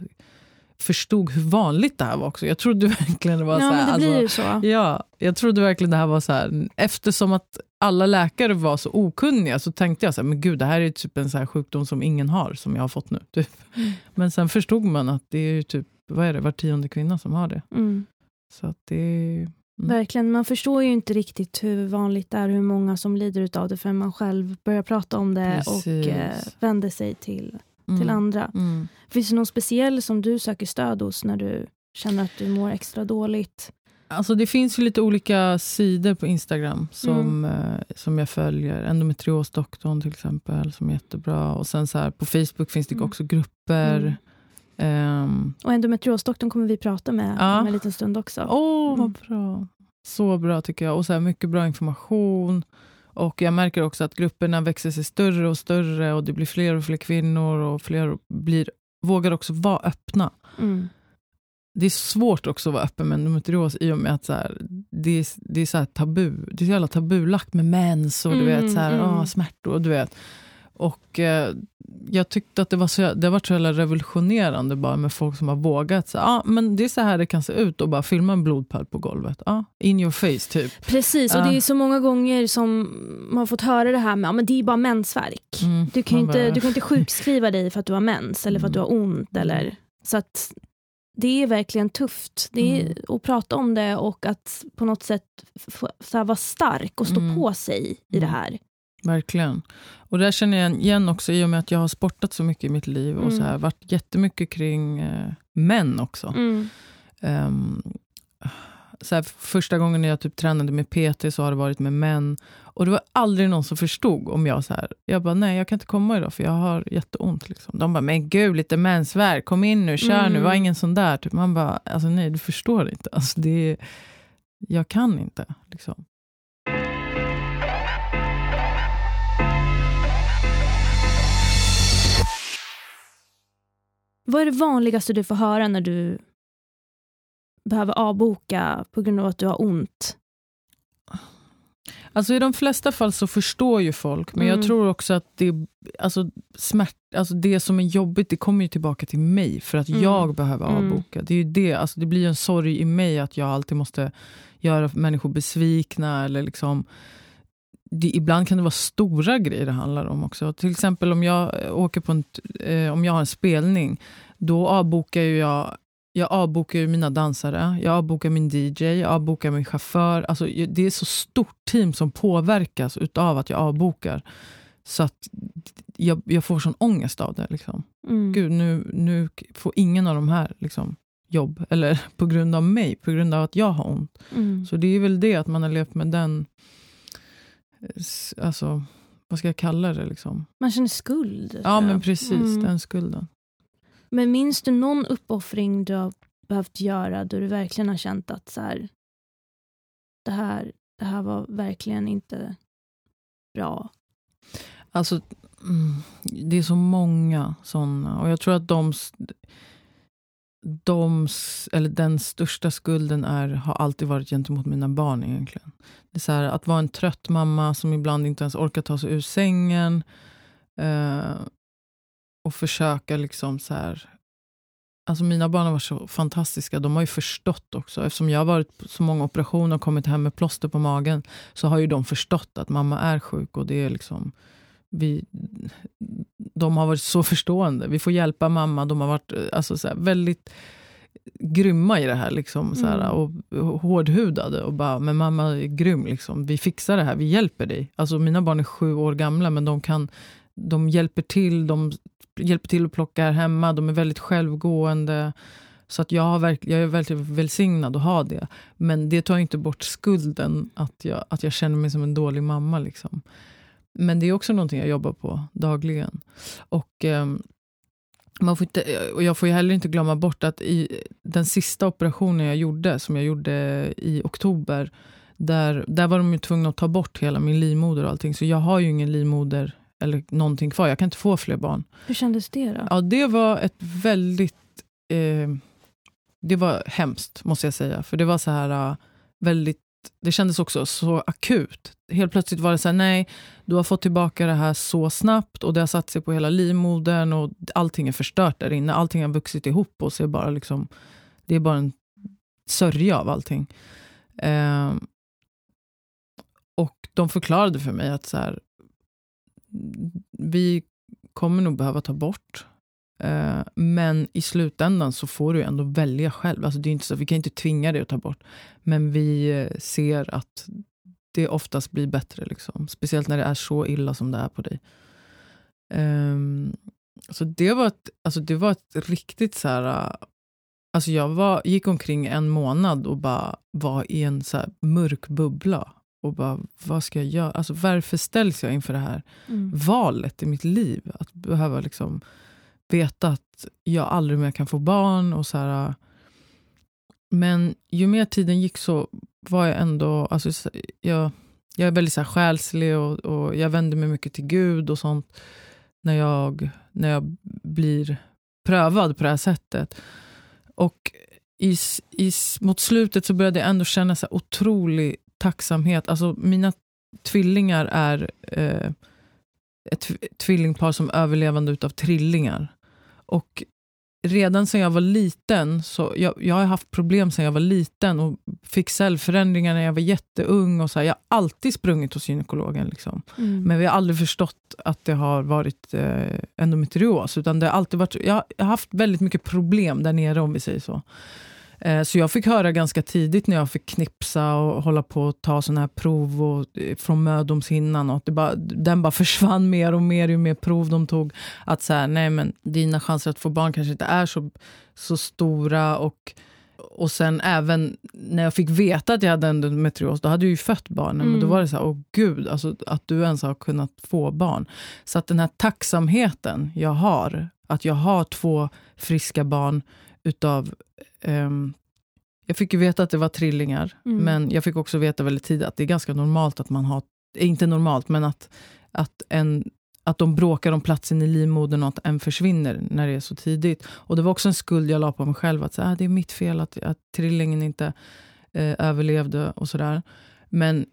förstod hur vanligt det här var också. Jag trodde verkligen det var Ja, så här, men det blir alltså, ju så. Ja, jag trodde verkligen det här var så här. Eftersom att alla läkare var så okunniga så tänkte jag så här, men gud det här är typ en så här sjukdom som ingen har, som jag har fått nu. Typ. Mm. Men sen förstod man att det är typ, vad är det, var tionde kvinna som har det. Mm. Så att det. Mm. Verkligen, man förstår ju inte riktigt hur vanligt det är, hur många som lider av det förrän man själv börjar prata om det och Precis. eh, vänder sig till, Mm. till andra. Mm. Finns det någon speciell som du söker stöd hos när du känner att du mår extra dåligt? Alltså det finns ju lite olika sidor på Instagram som, Mm. eh, som jag följer. Endometriosdoktorn till exempel, som är jättebra. Och sen så här, på Facebook finns det Mm. också grupper. Mm. Ehm, Och endometriosdoktorn kommer vi prata med Ja. om en liten stund också. Åh, Mm. vad bra. Så bra tycker jag. Och så här, mycket bra information. Och jag märker också att grupperna växer sig större och större och det blir fler och fler kvinnor och fler blir, vågar också vara öppna. Mm. Det är svårt också att vara öppen med endometrios i och med att så här, det är, det är så tabu. Det är så jävla tabulagt med mens och du Mm, vet, så här, mm. ah, smärtor. Du vet. Och eh, jag tyckte att det var så, det var så jävla revolutionerande bara med folk som har vågat. Så, ah, men det är så här det kan se ut och bara filma en blodpöl på golvet. Ah, in your face typ. Precis, och Ja. det är så många gånger som man har fått höra det här med att det är bara mensvärk. Mm, Du kan, inte, bara- du kan inte sjukskriva dig för att du har mens eller för att du har ont. Mm. Eller, så att det är verkligen tufft det är, Mm. att prata om det och att på något sätt så här, vara stark och stå Mm. på sig i det Mm. här. Verkligen. Och där känner jag igen också i och med att jag har sportat så mycket i mitt liv och så Mm. här, varit jättemycket kring eh, män också. Mm. Ehm, så här, första gången när jag typ tränade med PT så har det varit med män. Och det var aldrig någon som förstod om jag så här, jag bara nej jag kan inte komma idag för jag har jätteont. Liksom. De bara men gud lite mensvärk, kom in nu, kör nu, Mm. var ingen sån där. Typ. Man bara alltså nej du förstår inte. Alltså, det är, jag kan inte. Liksom. Vad är det vanligaste du får höra när du behöver avboka på grund av att du har ont? Alltså I de flesta fall så förstår ju folk, men Mm. jag tror också att det, alltså, smärt, alltså det som är jobbigt det kommer ju tillbaka till mig för att Mm. jag behöver Mm. avboka. Det, är ju det, alltså, det blir en sorg i mig att jag alltid måste göra människor besvikna. Eller liksom, det, ibland kan det vara stora grejer det handlar om också. Till exempel om jag eh, åker på en, eh, om jag har en spelning, då avbokar jag jag avbokar mina dansare, jag avbokar min DJ, jag avbokar min chaufför. Alltså, det är så stort team som påverkas utav att jag avbokar. Så att jag, jag får sån ångest av det. Liksom. Mm. Gud, nu, nu får ingen av de här liksom, jobb. Eller på grund av mig, på grund av att jag har ont. Mm. Så det är väl det, att man har levt med den... Alltså, vad ska jag kalla det? Liksom? Man känner skuld. Ja, jag. men precis. Mm. Den skulden. Men minns du någon uppoffring du har behövt göra då du verkligen har känt att så här, det, här, det här var verkligen inte bra? Alltså, mm, det är så många såna. Och jag tror att de, de, eller den största skulden är, har alltid varit gentemot mina barn egentligen. Det är så här, att vara en trött mamma som ibland inte ens orkar ta sig ur sängen. Eh, och försöka liksom så här... Alltså mina barn har varit så fantastiska. De har ju förstått också. Eftersom jag har varit på så många operationer och kommit hem med plåster på magen så har ju de förstått att mamma är sjuk och det är liksom vi, de har varit så förstående. Vi får hjälpa mamma. De har varit alltså, så här, väldigt grymma i det här. Liksom, så här, mm. och, hårdhudade. Och bara, men mamma är grym. Liksom. Vi fixar det här. Vi hjälper dig. Alltså, mina barn är sju år gamla, men de, kan, de hjälper till. De hjälper till att plocka här hemma. De är väldigt självgående. Så att jag, har verk, jag är väldigt välsignad att ha det. Men det tar inte bort skulden att jag, att jag känner mig som en dålig mamma. Liksom. Men det är också någonting jag jobbar på dagligen. Och, eh, man får inte, och jag får heller inte glömma bort att i den sista operationen jag gjorde, som jag gjorde i oktober, där, där var de ju tvungna att ta bort hela min livmoder och allting. Så jag har ju ingen livmoder eller någonting kvar. Jag kan inte få fler barn. Hur kändes det då? Ja, det var ett väldigt... Eh, det var hemskt, måste jag säga. För det var så här uh, väldigt det kändes också så akut. Helt plötsligt var det så här, nej, du har fått tillbaka det här så snabbt och det har satt sig på hela livmodern och allting är förstört där inne. Allting har vuxit ihop och så är bara liksom, det är bara en sörja av allting. Eh, och de förklarade för mig att så här, vi kommer nog behöva ta bort Eh, men i slutändan så får du ändå välja själv. Alltså det är inte så, vi kan inte tvinga dig att ta bort. Men vi eh, ser att det oftast blir bättre. Liksom. Speciellt när det är så illa som det är på dig. Um, så det var ett, alltså det var ett riktigt så här... Alltså jag var, gick omkring en månad och bara var i en så mörk bubbla. Och bara, vad ska jag göra? Alltså varför ställs jag inför det här mm. valet i mitt liv? Att behöva liksom veta att jag aldrig mer kan få barn. och så här, äh. Men ju mer tiden gick så var jag ändå... Alltså, jag, jag är väldigt så här, själslig och, och jag vänder mig mycket till Gud och sånt när jag, när jag blir prövad på det här sättet. Och i, i, mot slutet så började jag ändå känna så otrolig tacksamhet. Alltså mina tvillingar är eh, ett tvillingpar som överlevande utav trillingar. Och redan sen jag var liten, så jag, jag har haft problem sen jag var liten och fick cellförändringar när jag var jätteung. Och så här, jag har alltid sprungit hos gynekologen. Liksom. Mm. Men vi har aldrig förstått att det har varit eh, endometrios. Utan det har alltid varit, jag, jag har haft väldigt mycket problem där nere om vi säger så. Eh, så jag fick höra ganska tidigt när jag fick knipsa och hålla på och ta såna här prov och, eh, från mödomshinnan. Och det bara, den bara försvann mer och mer ju mer prov de tog. Att så här, nej men dina chanser att få barn kanske inte är så, så stora. Och, och sen även när jag fick veta att jag hade endometrios, då hade jag ju fött barnen. Mm. Men då mm. var det så här, åh gud, alltså, att du ens har kunnat få barn. Så att den här tacksamheten jag har, att jag har två friska barn utav um, jag fick ju veta att det var trillingar, mm. men jag fick också veta väldigt tidigt att det är ganska normalt att man har, inte normalt, men att, att, en, att de bråkar om platsen i livmodern och att en försvinner när det är så tidigt. Och det var också en skuld jag la på mig själv, att så, ah, det är mitt fel att, att trillingen inte eh, överlevde och sådär. Men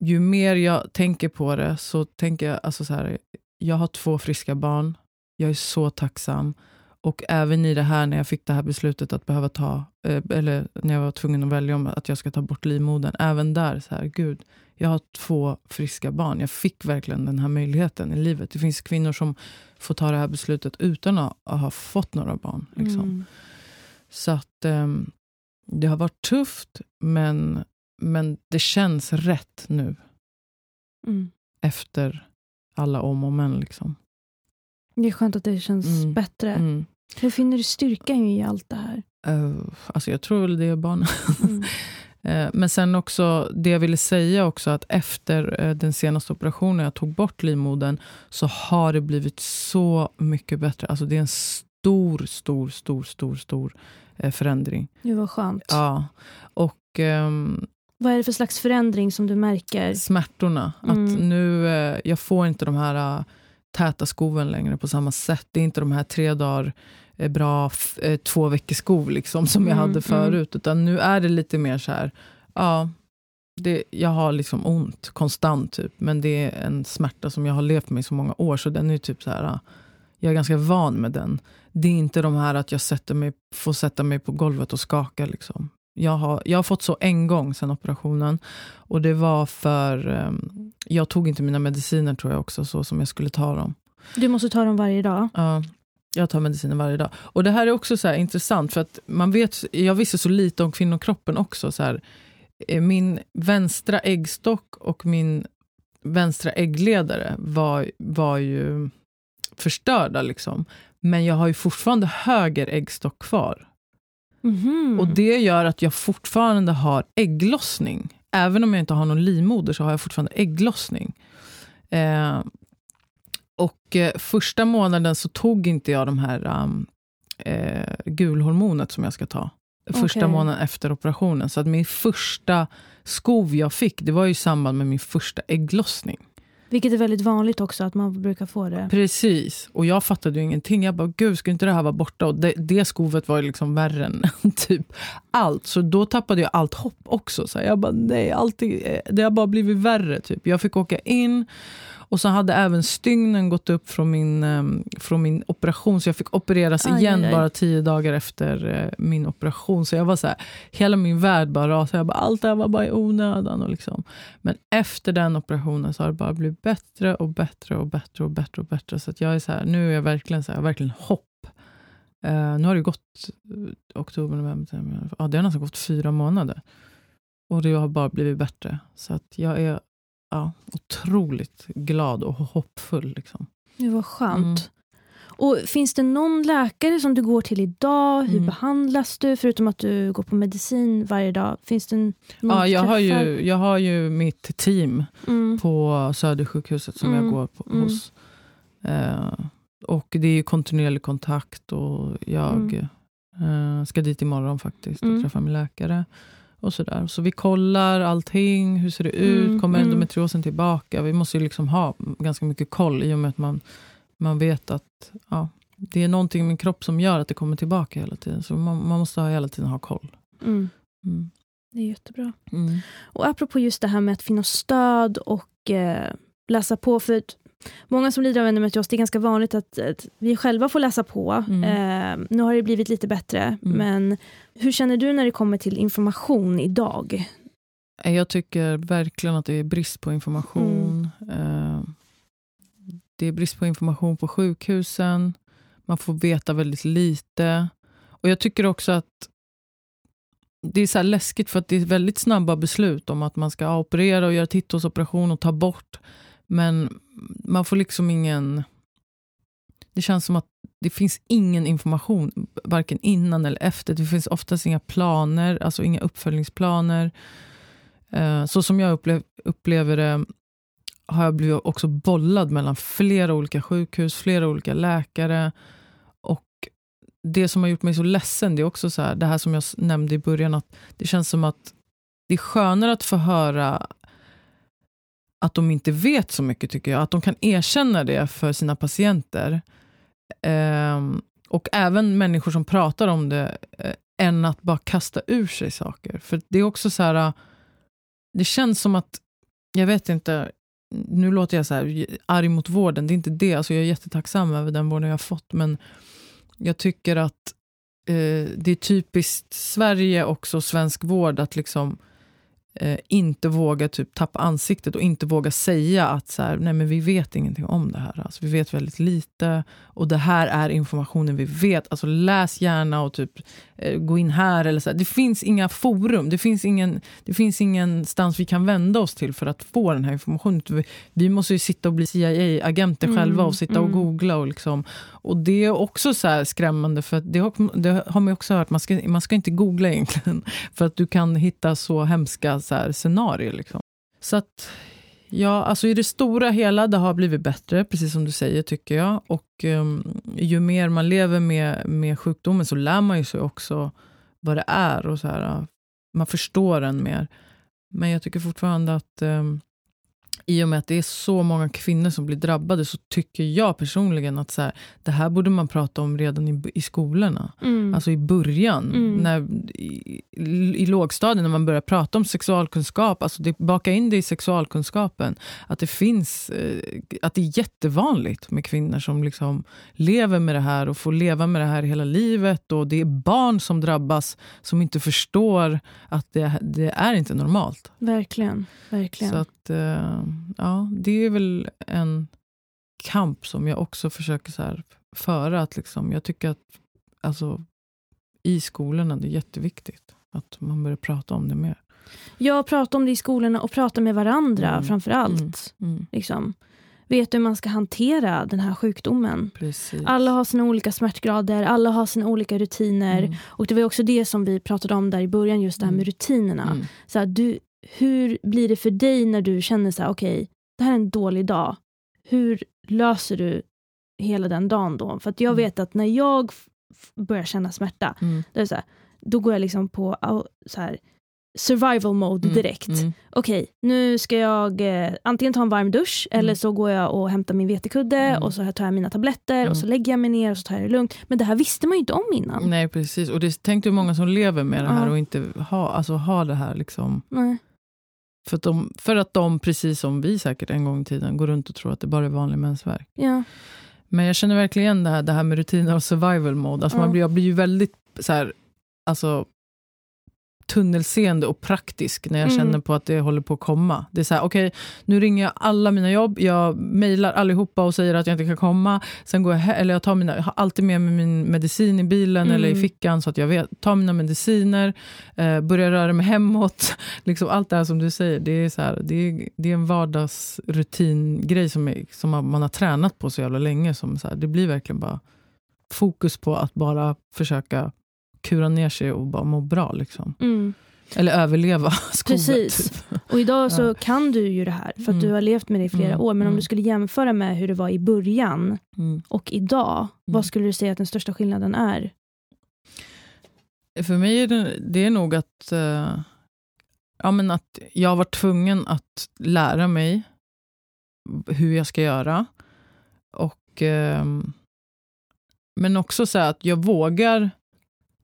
ju mer jag tänker på det så tänker jag, alltså så här, jag har två friska barn, jag är så tacksam. Och även i det här, när jag fick det här beslutet att behöva ta, eh, eller när jag var tvungen att välja om att jag ska ta bort livmodern. Även där, så här, gud, jag har två friska barn. Jag fick verkligen den här möjligheten i livet. Det finns kvinnor som får ta det här beslutet utan att ha fått några barn. Liksom. Mm. Så att um, det har varit tufft, men, men det känns rätt nu. Mm. Efter alla om och men. Liksom. Det är skönt att det känns mm. bättre. Mm. Hur finner du styrkan i allt det här? Uh, alltså jag tror väl det är barnen. Mm. uh, men sen också, det jag ville säga också, att efter uh, den senaste operationen, jag tog bort livmodern, så har det blivit så mycket bättre. Alltså det är en stor, stor, stor, stor, stor förändring. Det var skönt. Ja. Och, um, vad är det för slags förändring som du märker? Smärtorna. Mm. Att nu, jag får inte de här täta skoven längre på samma sätt. Det är inte de här tre dagar eh, bra eh, två veckors skov liksom, som jag mm, hade mm. förut. Mm. Utan nu är det lite mer så här, ja, det, jag har liksom ont konstant. Typ, men det är en smärta som jag har levt med i så många år. Så den är typ så här, jag är ganska van med den. Det är inte de här att jag sätter mig, får sätta mig på golvet och skaka. Liksom. Jag, har, jag har fått så en gång sen operationen. Och det var för um, jag tog inte mina mediciner tror jag också, så som jag skulle ta dem. Du måste ta dem varje dag? Ja, jag tar mediciner varje dag. Och det här är också så intressant, för att man vet, jag visste så lite om kvinnokroppen också. Så här, eh, min vänstra äggstock och min vänstra äggledare var, var ju förstörda. Liksom. Men jag har ju fortfarande höger äggstock kvar. Mm. Och det gör att jag fortfarande har ägglossning. Även om jag inte har någon livmoder så har jag fortfarande ägglossning. Eh, och eh, första månaden så tog inte jag de här um, eh, gulhormonet som jag ska ta. Första okay. månaden efter operationen. Så att min första skov jag fick, det var i samband med min första ägglossning. Vilket är väldigt vanligt också, att man brukar få det. Precis. Och jag fattade ju ingenting. Jag bara, gud, ska inte det här vara borta? Och det, det skovet var ju liksom värre än typ allt. Så då tappade jag allt hopp också. Så jag bara, nej, alltid, det har bara blivit värre. Typ. Jag fick åka in och så hade även stygnen gått upp från min, um, från min operation, så jag fick opereras aj, igen aj, bara tio dagar efter uh, min operation. Så jag var så här, hela min värld bara rasade. Jag bara, allt det här var bara i onödan. Och liksom. Men efter den operationen så har det bara blivit bättre och bättre och bättre och bättre. och bättre. Så att jag är så här, nu är jag verkligen, så här, verkligen hopp. Uh, nu har det gått uh, oktober, november, ja, det har nästan gått fyra månader. Och det har bara blivit bättre. Så att jag är ja, otroligt glad och hoppfull. Liksom. Det var skönt. Mm. Och Finns det någon läkare som du går till idag? Hur mm. behandlas du? Förutom att du går på medicin varje dag. Finns det någon ja, jag, har ju, jag har ju mitt team mm. på Södersjukhuset som jag mm. går på, mm. hos. Eh, och det är kontinuerlig kontakt och jag mm. eh, ska dit imorgon faktiskt och träffa min läkare och sådär. Så vi kollar allting, hur ser det ut, mm, kommer mm. endometriosen tillbaka? Vi måste ju liksom ha ganska mycket koll i och med att man, man vet att ja, det är någonting i min kropp som gör att det kommer tillbaka hela tiden. Så man, man måste hela tiden ha koll. Mm. mm. Det är jättebra. Mm. Och apropå just det här med att finna stöd och eh, läsa på. För Många som lider av endometrios, det är ganska vanligt att, att vi själva får läsa på. Mm. Eh, nu har det blivit lite bättre, mm. men hur känner du när det kommer till information idag? Jag tycker verkligen att det är brist på information. Mm. Eh, det är brist på information på sjukhusen. Man får veta väldigt lite. Och Jag tycker också att det är så läskigt för att det är väldigt snabba beslut om att man ska operera och göra titthålsoperation och ta bort men man får liksom ingen... Det känns som att det finns ingen information, varken innan eller efter. Det finns oftast inga planer, alltså inga uppföljningsplaner. Eh, så som jag upplev, upplever det har jag blivit också bollad mellan flera olika sjukhus, flera olika läkare. Och Det som har gjort mig så ledsen, det är också så här, det här som jag nämnde i början, att det känns som att det är skönare att få höra att de inte vet så mycket, tycker jag. Att de kan erkänna det för sina patienter. Eh, och även människor som pratar om det, eh, än att bara kasta ur sig saker. För det är också så här, eh, det känns som att, jag vet inte, nu låter jag så här arg mot vården, det är inte det. Alltså jag är jättetacksam över den vården jag har fått, men jag tycker att eh, det är typiskt Sverige också, svensk vård, att liksom eh, inte våga typ tappa ansiktet och inte våga säga att så här, nej men vi vet ingenting om det här. Alltså, vi vet väldigt lite och det här är informationen vi vet. Alltså, läs gärna och typ, eh, gå in här. Eller så här. Det finns inga forum, det finns, ingen, det finns ingenstans vi kan vända oss till för att få den här informationen. Vi, vi måste ju sitta och bli CIA-agenter mm, själva och sitta mm. och googla. Och, liksom. och Det är också så skrämmande, för det har, det har man också hört, man ska, man ska inte googla egentligen. För att du kan hitta så hemska så här, scenario. Liksom. Så att, ja, alltså i det stora hela det har blivit bättre, precis som du säger, tycker jag. Och um, ju mer man lever med, med sjukdomen så lär man ju sig också vad det är. och så här, Man förstår den mer. Men jag tycker fortfarande att um, i och med att det är så många kvinnor som blir drabbade så tycker jag personligen att så här, det här borde man prata om redan i, i skolorna. Mm. Alltså i början, mm. när, i, i lågstadiet när man börjar prata om sexualkunskap. Alltså det, baka in det i sexualkunskapen. Att det finns, eh, att det är jättevanligt med kvinnor som liksom lever med det här och får leva med det här hela livet. Och Det är barn som drabbas som inte förstår att det, det är inte normalt. Verkligen. verkligen. Så att, eh, liksom, ja, det är väl en kamp som jag också försöker så här föra. Att liksom, jag tycker att alltså, i skolorna det är jätteviktigt att man börjar prata om det mer. Ja, prata om det i skolorna och prata med varandra Mm. framför allt. Mm, mm, Liksom. Vet hur man ska hantera den här sjukdomen. precis. Alla har sina olika smärtgrader, alla har sina olika rutiner. Mm, Och det var också det som vi pratade om där i början, just det här med Mm. rutinerna. mm, Så här, du, hur blir det för dig när du känner så här, okej, det här är en dålig dag. Hur löser du hela den dagen då? För att jag Mm. vet att när jag börjar känna smärta, mm, då, är så här, då går jag liksom på så här, survival mode mm, direkt. mm, Okej, nu ska jag eh, antingen ta en varm dusch Mm. eller så går jag och hämtar min vetekudde Mm. och så tar jag mina tabletter Mm. och så lägger jag mig ner och så tar jag det lugnt. Men det här visste man ju inte om innan. Nej, precis. Och det tänk hur många som lever med det här och inte har alltså, har det här. Liksom. Nej. För, att de, för att de, precis som vi säkert en gång i tiden, går runt och tror att det bara är vanlig mensvärk. Ja. Men jag känner verkligen igen det här, det här med rutiner och survival mode. Alltså Ja. man blir, jag blir ju väldigt så här, alltså, tunnelseende och praktisk när jag Mm. känner på att det håller på att komma. Det är så här, okej, nu ringer jag alla mina jobb, jag mejlar allihopa och säger att jag inte kan komma. Sen går jag, eller jag, tar mina, jag har alltid med mig min medicin i bilen Mm. eller i fickan så att jag vet, tar mina mediciner, eh, börjar röra mig hemåt. liksom allt det här som du säger, det är, så här, det är, det är en vardagsrutingrej som, är, som man man har tränat på så jävla länge. Som så här, det blir verkligen bara fokus på att bara försöka kura ner sig och bara må bra. Liksom. Mm. Eller överleva skovet. Precis. Typ. Och idag så Ja. kan du ju det här för att Mm. du har levt med det i flera Mm, år. Men om mm. du skulle jämföra med hur det var i början Mm. och idag, Mm. vad skulle du säga att den största skillnaden är? För mig är det, det är nog att, eh, ja, men att jag var tvungen att lära mig hur jag ska göra. Och, ehm, men också så att jag vågar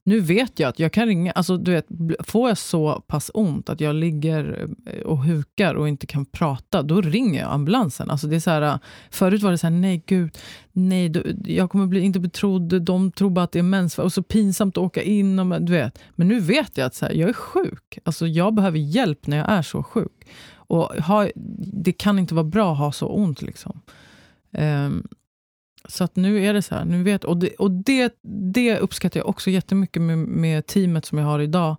nu vet jag att jag kan ringa, alltså du vet, får jag så pass ont att jag ligger eh, och hukar och inte kan prata, då ringer jag ambulansen. Alltså det är så här, eh, förut var det så här, nej gud, nej, du, jag kommer bli inte betrodd, de tror bara att det är mens. och så pinsamt att åka in. Och, men- du vet. Men nu vet jag att så här, jag är sjuk, alltså jag behöver hjälp när jag är så sjuk. Och ha, det kan inte vara bra att ha så ont. Liksom. Um, så att nu är det så här. Nu vet, och det, och det, det uppskattar jag också jättemycket med, med teamet som jag har idag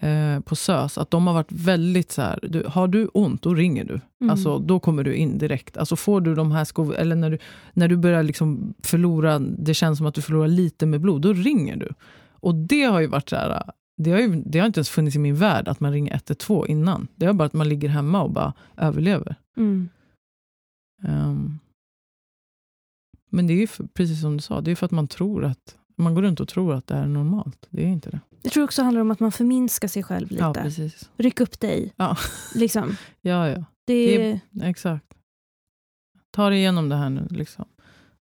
eh, på SÖS. Att de har varit väldigt så här, du, har du ont, då ringer du. Mm. Alltså, då kommer du in direkt. Alltså, får du de här skov... Eller när du, när du börjar liksom förlora, det känns som att du förlorar lite med blod, då ringer du. Och det har ju varit så här, det har, ju, det har inte ens funnits i min värld att man ringer 112 innan. Det är bara att man ligger hemma och bara överlever. Mm. Ehm, men det är ju för, precis som du sa, det är för att man tror att man går runt och tror att det är normalt. Det är inte det. Jag tror också det handlar om att man förminskar sig själv lite. Ja, precis. Ryck upp dig. Ja. Liksom. Ja, ja. Det Det är, Exakt. Ta dig igenom det här nu. Liksom.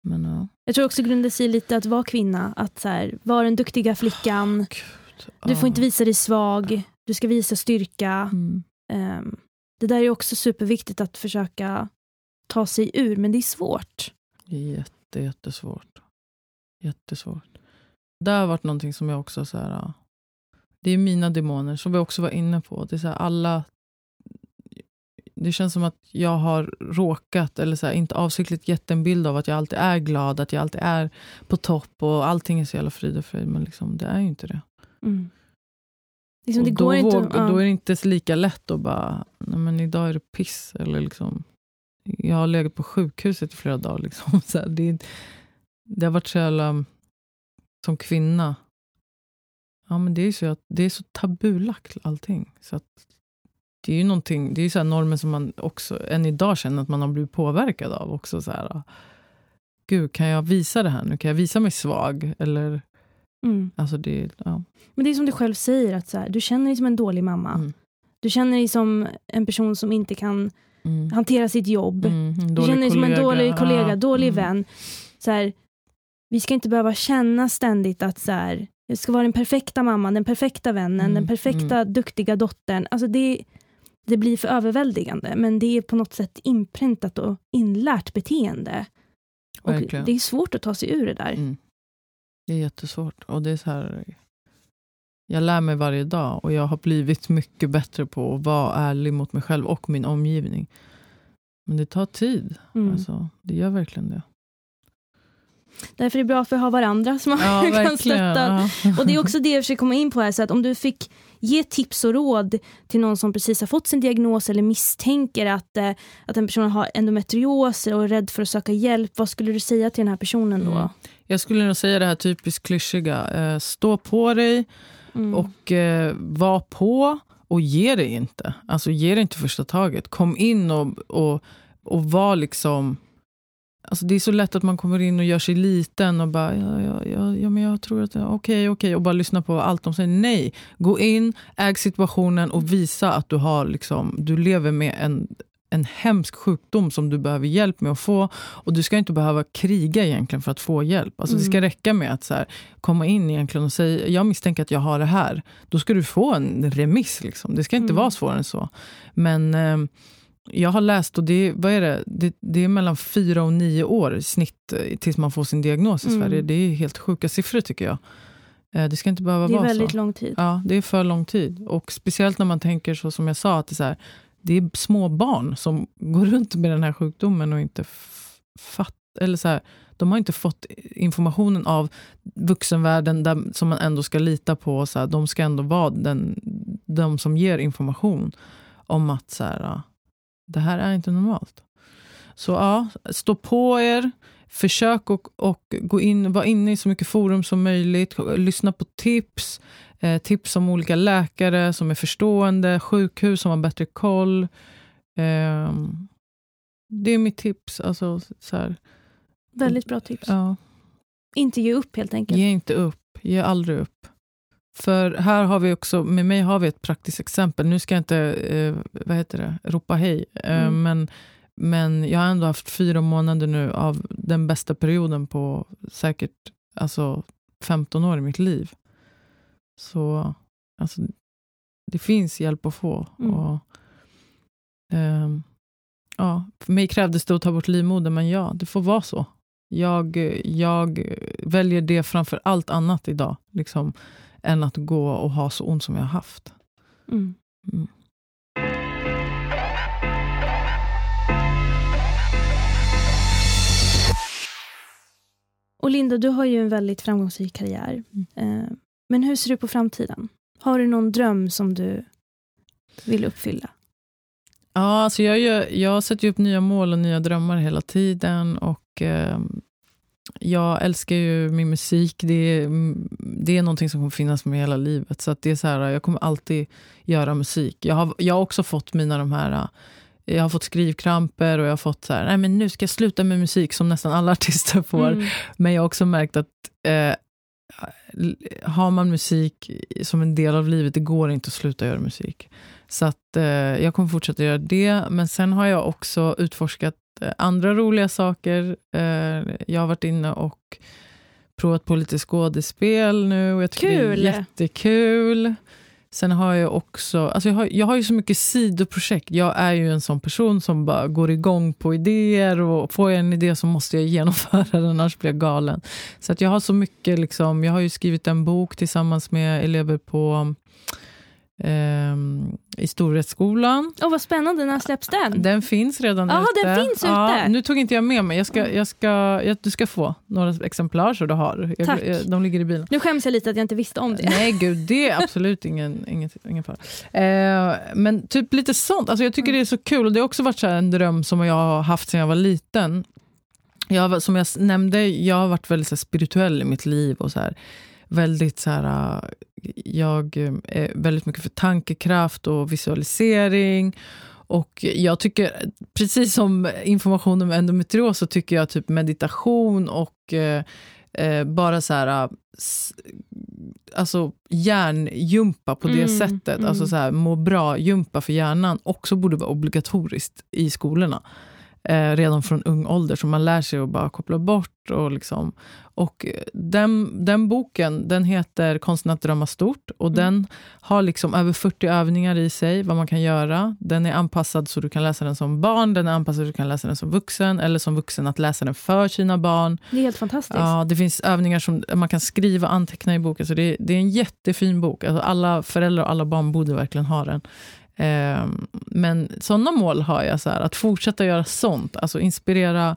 Men ja. Jag tror också grundar sig lite att vara kvinna. Att så här, vara den duktiga flickan. Gud, Du får inte visa dig svag. Du ska visa styrka. Mm. Ehm, det där är också superviktigt att försöka ta sig ur, men det är svårt. Det är jätte, jättesvårt. Jättesvårt. Det har varit någonting som jag också... Så här, det är mina demoner, som vi också var inne på. Det är så här, alla... Det känns som att jag har råkat, eller så här, inte avsiktligt gett en bild av att jag alltid är glad, att jag alltid är på topp och allting är så jävla frid och fröjd. Men liksom, det är ju inte det. Mm. Liksom, och det då, inte, våg, ja. då är det inte lika lätt att bara, nej men idag är det piss. Eller liksom, jag har legat på sjukhuset i flera dagar. Liksom. Så här, det, det har varit så jävla, som kvinna, ja men det är så, det är så tabulagt allting. Så att, det är ju någonting, det är så här normer som man också än idag känner att man har blivit påverkad av. också så här, Gud, kan jag visa det här nu? Kan jag visa mig svag? Eller, Mm. alltså det, ja. Men det är som du själv säger, att så här, du känner dig som en dålig mamma. Mm. Du känner dig som en person som inte kan Mm. hantera sitt jobb. Mm, dålig känner dig som en dålig kollega, Ja, dålig mm. vän. Så här, vi ska inte behöva känna ständigt att så här, jag ska vara den perfekta mamman, den perfekta vännen, Mm, den perfekta duktiga dottern. Alltså det, det blir för överväldigande, men det är på något sätt inpräntat och inlärt beteende. Och det är svårt att ta sig ur det där. Mm. Det är jättesvårt. Och det är så här, jag lär mig varje dag och jag har blivit mycket bättre på att vara ärlig mot mig själv och min omgivning. Men det tar tid. Mm. Alltså, det gör verkligen det. Därför är det bra för att ha varandra som man Ja, kan verkligen. stötta. Ja. Och det är också det jag försöker komma in på här, så att om du fick ge tips och råd till någon som precis har fått sin diagnos eller misstänker att, eh, att en person har endometrios och är rädd för att söka hjälp, vad skulle du säga till den här personen då? Mm. Jag skulle nog säga det här typiskt klyschiga. Eh, stå på dig Mm. och eh, var på och ge dig inte. Alltså ge dig inte första taget. Kom in och, och, och var liksom... Alltså det är så lätt att man kommer in och gör sig liten och bara, ja, ja, ja, ja men jag tror att, okej, okej, okay, och bara lyssna på allt de säger. Nej, gå in, äg situationen och visa att du har liksom, du lever med en, en hemsk sjukdom som du behöver hjälp med att få. Och du ska inte behöva kriga egentligen för att få hjälp. Alltså Det ska Mm. räcka med att så här, komma in egentligen och säga, jag misstänker att jag har det här. Då ska du få en remiss. Liksom. Det ska inte Mm. vara svårare än så. Men eh, jag har läst, och det, vad är det? Det, det är mellan fyra och nio år i snitt eh, tills man får sin diagnos i Mm. Sverige. Det är helt sjuka siffror tycker jag. Eh, det ska inte behöva det är vara väldigt så. lång tid. Ja, det är för lång tid. Och speciellt när man tänker så som jag sa, att det är, så här, det är små barn som går runt med den här sjukdomen och inte fattar eller så här, de har inte fått informationen av vuxenvärlden där, som man ändå ska lita på. Så här, de ska ändå vara den, de som ger information om att så här, det här är inte normalt. Så ja, stå på er. Försök och, och gå in, vara inne i så mycket forum som möjligt. Lyssna på tips. Eh, tips om olika läkare som är förstående, sjukhus som har bättre koll. Ehm, det är mitt tips. Alltså, så här, Väldigt bra tips. ja, Inte ge upp helt enkelt. ge inte upp. Ge aldrig upp. För här har vi också, med mig har vi ett praktiskt exempel. Nu ska jag inte eh, vad heter det, ropa hej, eh, Mm. men, men jag har ändå haft fyra månader nu av den bästa perioden på säkert alltså, 15 år i mitt liv. Så alltså, det finns hjälp att få. Mm. Och, ehm, ja, för mig krävdes det att ta bort livmodern, men ja, det får vara så. Jag, jag väljer det framför allt annat idag, liksom, än att gå och ha så ont som jag har haft. Mm. Mm. Och Linda, du har ju en väldigt framgångsrik karriär. Mm. Eh, men hur ser du på framtiden? Har du någon dröm som du vill uppfylla? Ja, alltså jag, gör, jag sätter upp nya mål och nya drömmar hela tiden. Och eh, Jag älskar ju min musik. Det är, det är någonting som kommer finnas med hela livet. Så det är så här, jag kommer alltid göra musik. Jag har, jag har också fått mina de här... Jag har fått skrivkramper och jag har fått så här, nej men nu ska jag sluta med musik som nästan alla artister får. Mm. Men jag har också märkt att eh, har man musik som en del av livet, det går inte att sluta göra musik. Så att eh, jag kommer fortsätta göra det. Men sen har jag också utforskat eh, andra roliga saker. Eh, jag har varit inne och provat på lite skådespel nu och jag tycker Kul. det är jättekul. Sen har jag också, alltså jag har, jag har ju så mycket sidoprojekt. Jag är ju en sån person som bara går igång på idéer och får jag en idé så måste jag genomföra den, annars blir jag galen. Så att jag har så mycket, liksom, jag har ju skrivit en bok tillsammans med elever på ehm, i Storhetsskolan. Åh, vad spännande. När släpps den? Den finns redan Jaha, ute. den finns Ja, ute. nu tog inte jag med mig. Jag ska, jag ska, jag, du ska få några exemplar så du har. Jag, Tack. de ligger i bilen. Nu skäms jag lite att jag inte visste om det. Nej gud, det är absolut ingen, ingen, ingen fara. Eh, men typ lite sånt. Alltså jag tycker det är så kul. Och Det har också varit så här en dröm som jag har haft sedan jag var liten. Jag, som jag nämnde, jag har varit väldigt så här, spirituell i mitt liv. och så här, Väldigt så här, eh, Jag eh, är väldigt mycket för tankekraft och visualisering. Och jag tycker, precis som information om endometrios, så tycker jag typ meditation och eh, eh, bara så här... eh, Alltså hjärnjumpa på det Mm, sättet, mm. alltså så här, må bra-jumpa för hjärnan, också borde vara obligatoriskt i skolorna. Eh, redan från ung ålder, så man lär sig att bara koppla bort. Och, liksom, och eh, den, den boken den heter Konsten att drömma stort. Och Mm. Den har liksom över 40 övningar i sig, vad man kan göra. Den är anpassad så du kan läsa den som barn, den är anpassad så du kan läsa den som vuxen, eller som vuxen att läsa den för sina barn. Det är helt fantastiskt. Ja, det finns övningar som man kan skriva och anteckna i boken. Så det, det är en jättefin bok. Alltså alla föräldrar och alla barn borde verkligen ha den. Eh, men sådana mål har jag, så här, att fortsätta göra sånt. Alltså inspirera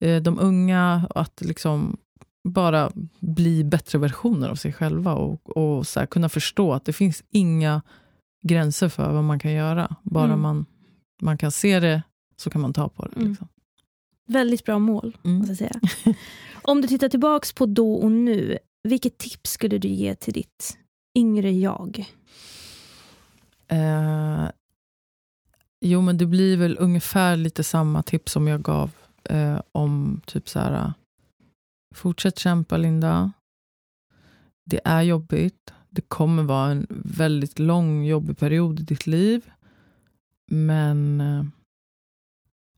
eh, de unga att liksom bara bli bättre versioner av sig själva och, och så här, kunna förstå att det finns inga gränser för vad man kan göra. Bara mm. man, man kan se det så kan man ta på det. Mm. Liksom. Väldigt bra mål, mm. måste jag säga. Om du tittar tillbaka på då och nu, vilket tips skulle du ge till ditt yngre jag? Eh, jo, men det blir väl ungefär lite samma tips som jag gav eh, om typ så här, fortsätt kämpa Linda. Det är jobbigt. Det kommer vara en väldigt lång jobbig period i ditt liv. Men eh,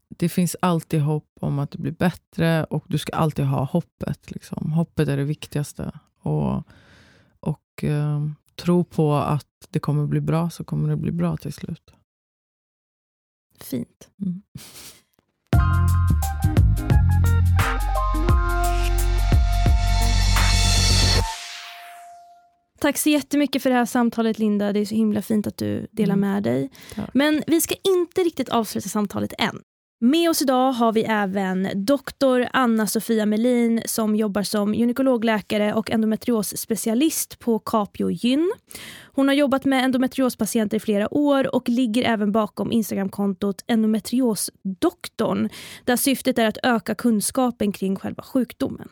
det finns alltid hopp om att det blir bättre och du ska alltid ha hoppet. Liksom. Hoppet är det viktigaste. Och, och eh, tro på att det kommer bli bra, så kommer det bli bra till slut. Fint. Mm. Tack så jättemycket för det här samtalet Linda. Det är så himla fint att du delar mm. med dig. Tack. Men vi ska inte riktigt avsluta samtalet än. Med oss idag har vi även doktor Anna-Sofia Melin som jobbar som gynekologläkare och endometriosspecialist på Capio Gyn. Hon har jobbat med endometriospatienter i flera år och ligger även bakom Instagramkontot endometriosdoktorn där syftet är att öka kunskapen kring själva sjukdomen.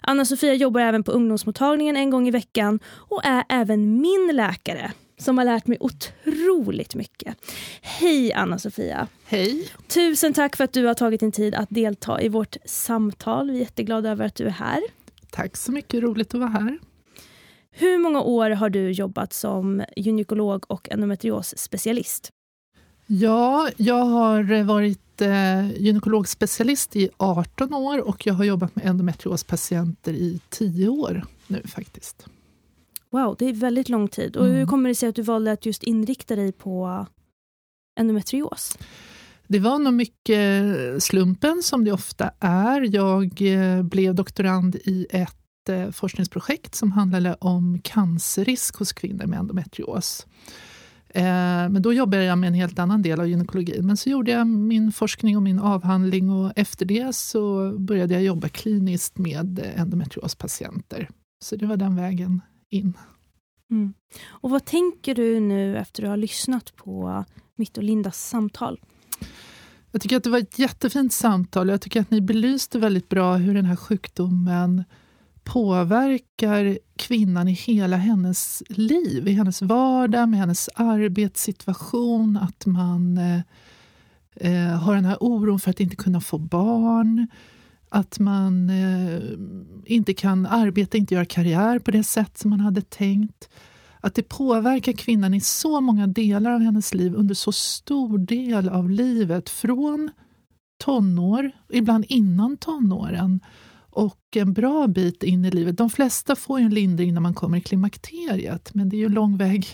Anna-Sofia jobbar även på ungdomsmottagningen en gång i veckan och är även min läkare som har lärt mig otroligt mycket. Hej Anna-Sofia! Hej! Tusen tack för att du har tagit din tid att delta i vårt samtal. Vi är jätteglada över att du är här. Tack så mycket, roligt att vara här. Hur många år har du jobbat som gynekolog och endometriosspecialist? Ja, jag har varit eh, gynekologspecialist i 18 år och jag har jobbat med endometriospatienter i 10 år nu faktiskt. Wow, det är väldigt lång tid. Och mm. Hur kommer det sig att du valde att just inrikta dig på endometrios? Det var nog mycket slumpen, som det ofta är. Jag eh, blev doktorand i ett eh, forskningsprojekt som handlade om cancerrisk hos kvinnor med endometrios. Eh, men då jobbade jag med en helt annan del av gynekologin. Men så gjorde jag min forskning och min avhandling och efter det så började jag jobba kliniskt med endometriospatienter. Så det var den vägen in. Mm. Och vad tänker du nu efter att du har lyssnat på mitt och Lindas samtal? Jag tycker att det var ett jättefint samtal. Jag tycker att ni belyste väldigt bra hur den här sjukdomen påverkar kvinnan i hela hennes liv, i hennes vardag, med hennes arbetssituation. Att man eh, eh har den här oron för att inte kunna få barn att man eh, inte kan arbeta, inte göra karriär på det sätt som man hade tänkt. Att det påverkar kvinnan i så många delar av hennes liv under så stor del av livet. Från tonår, ibland innan tonåren och en bra bit in i livet. De flesta får en lindring när man kommer i klimakteriet, men det är ju en lång väg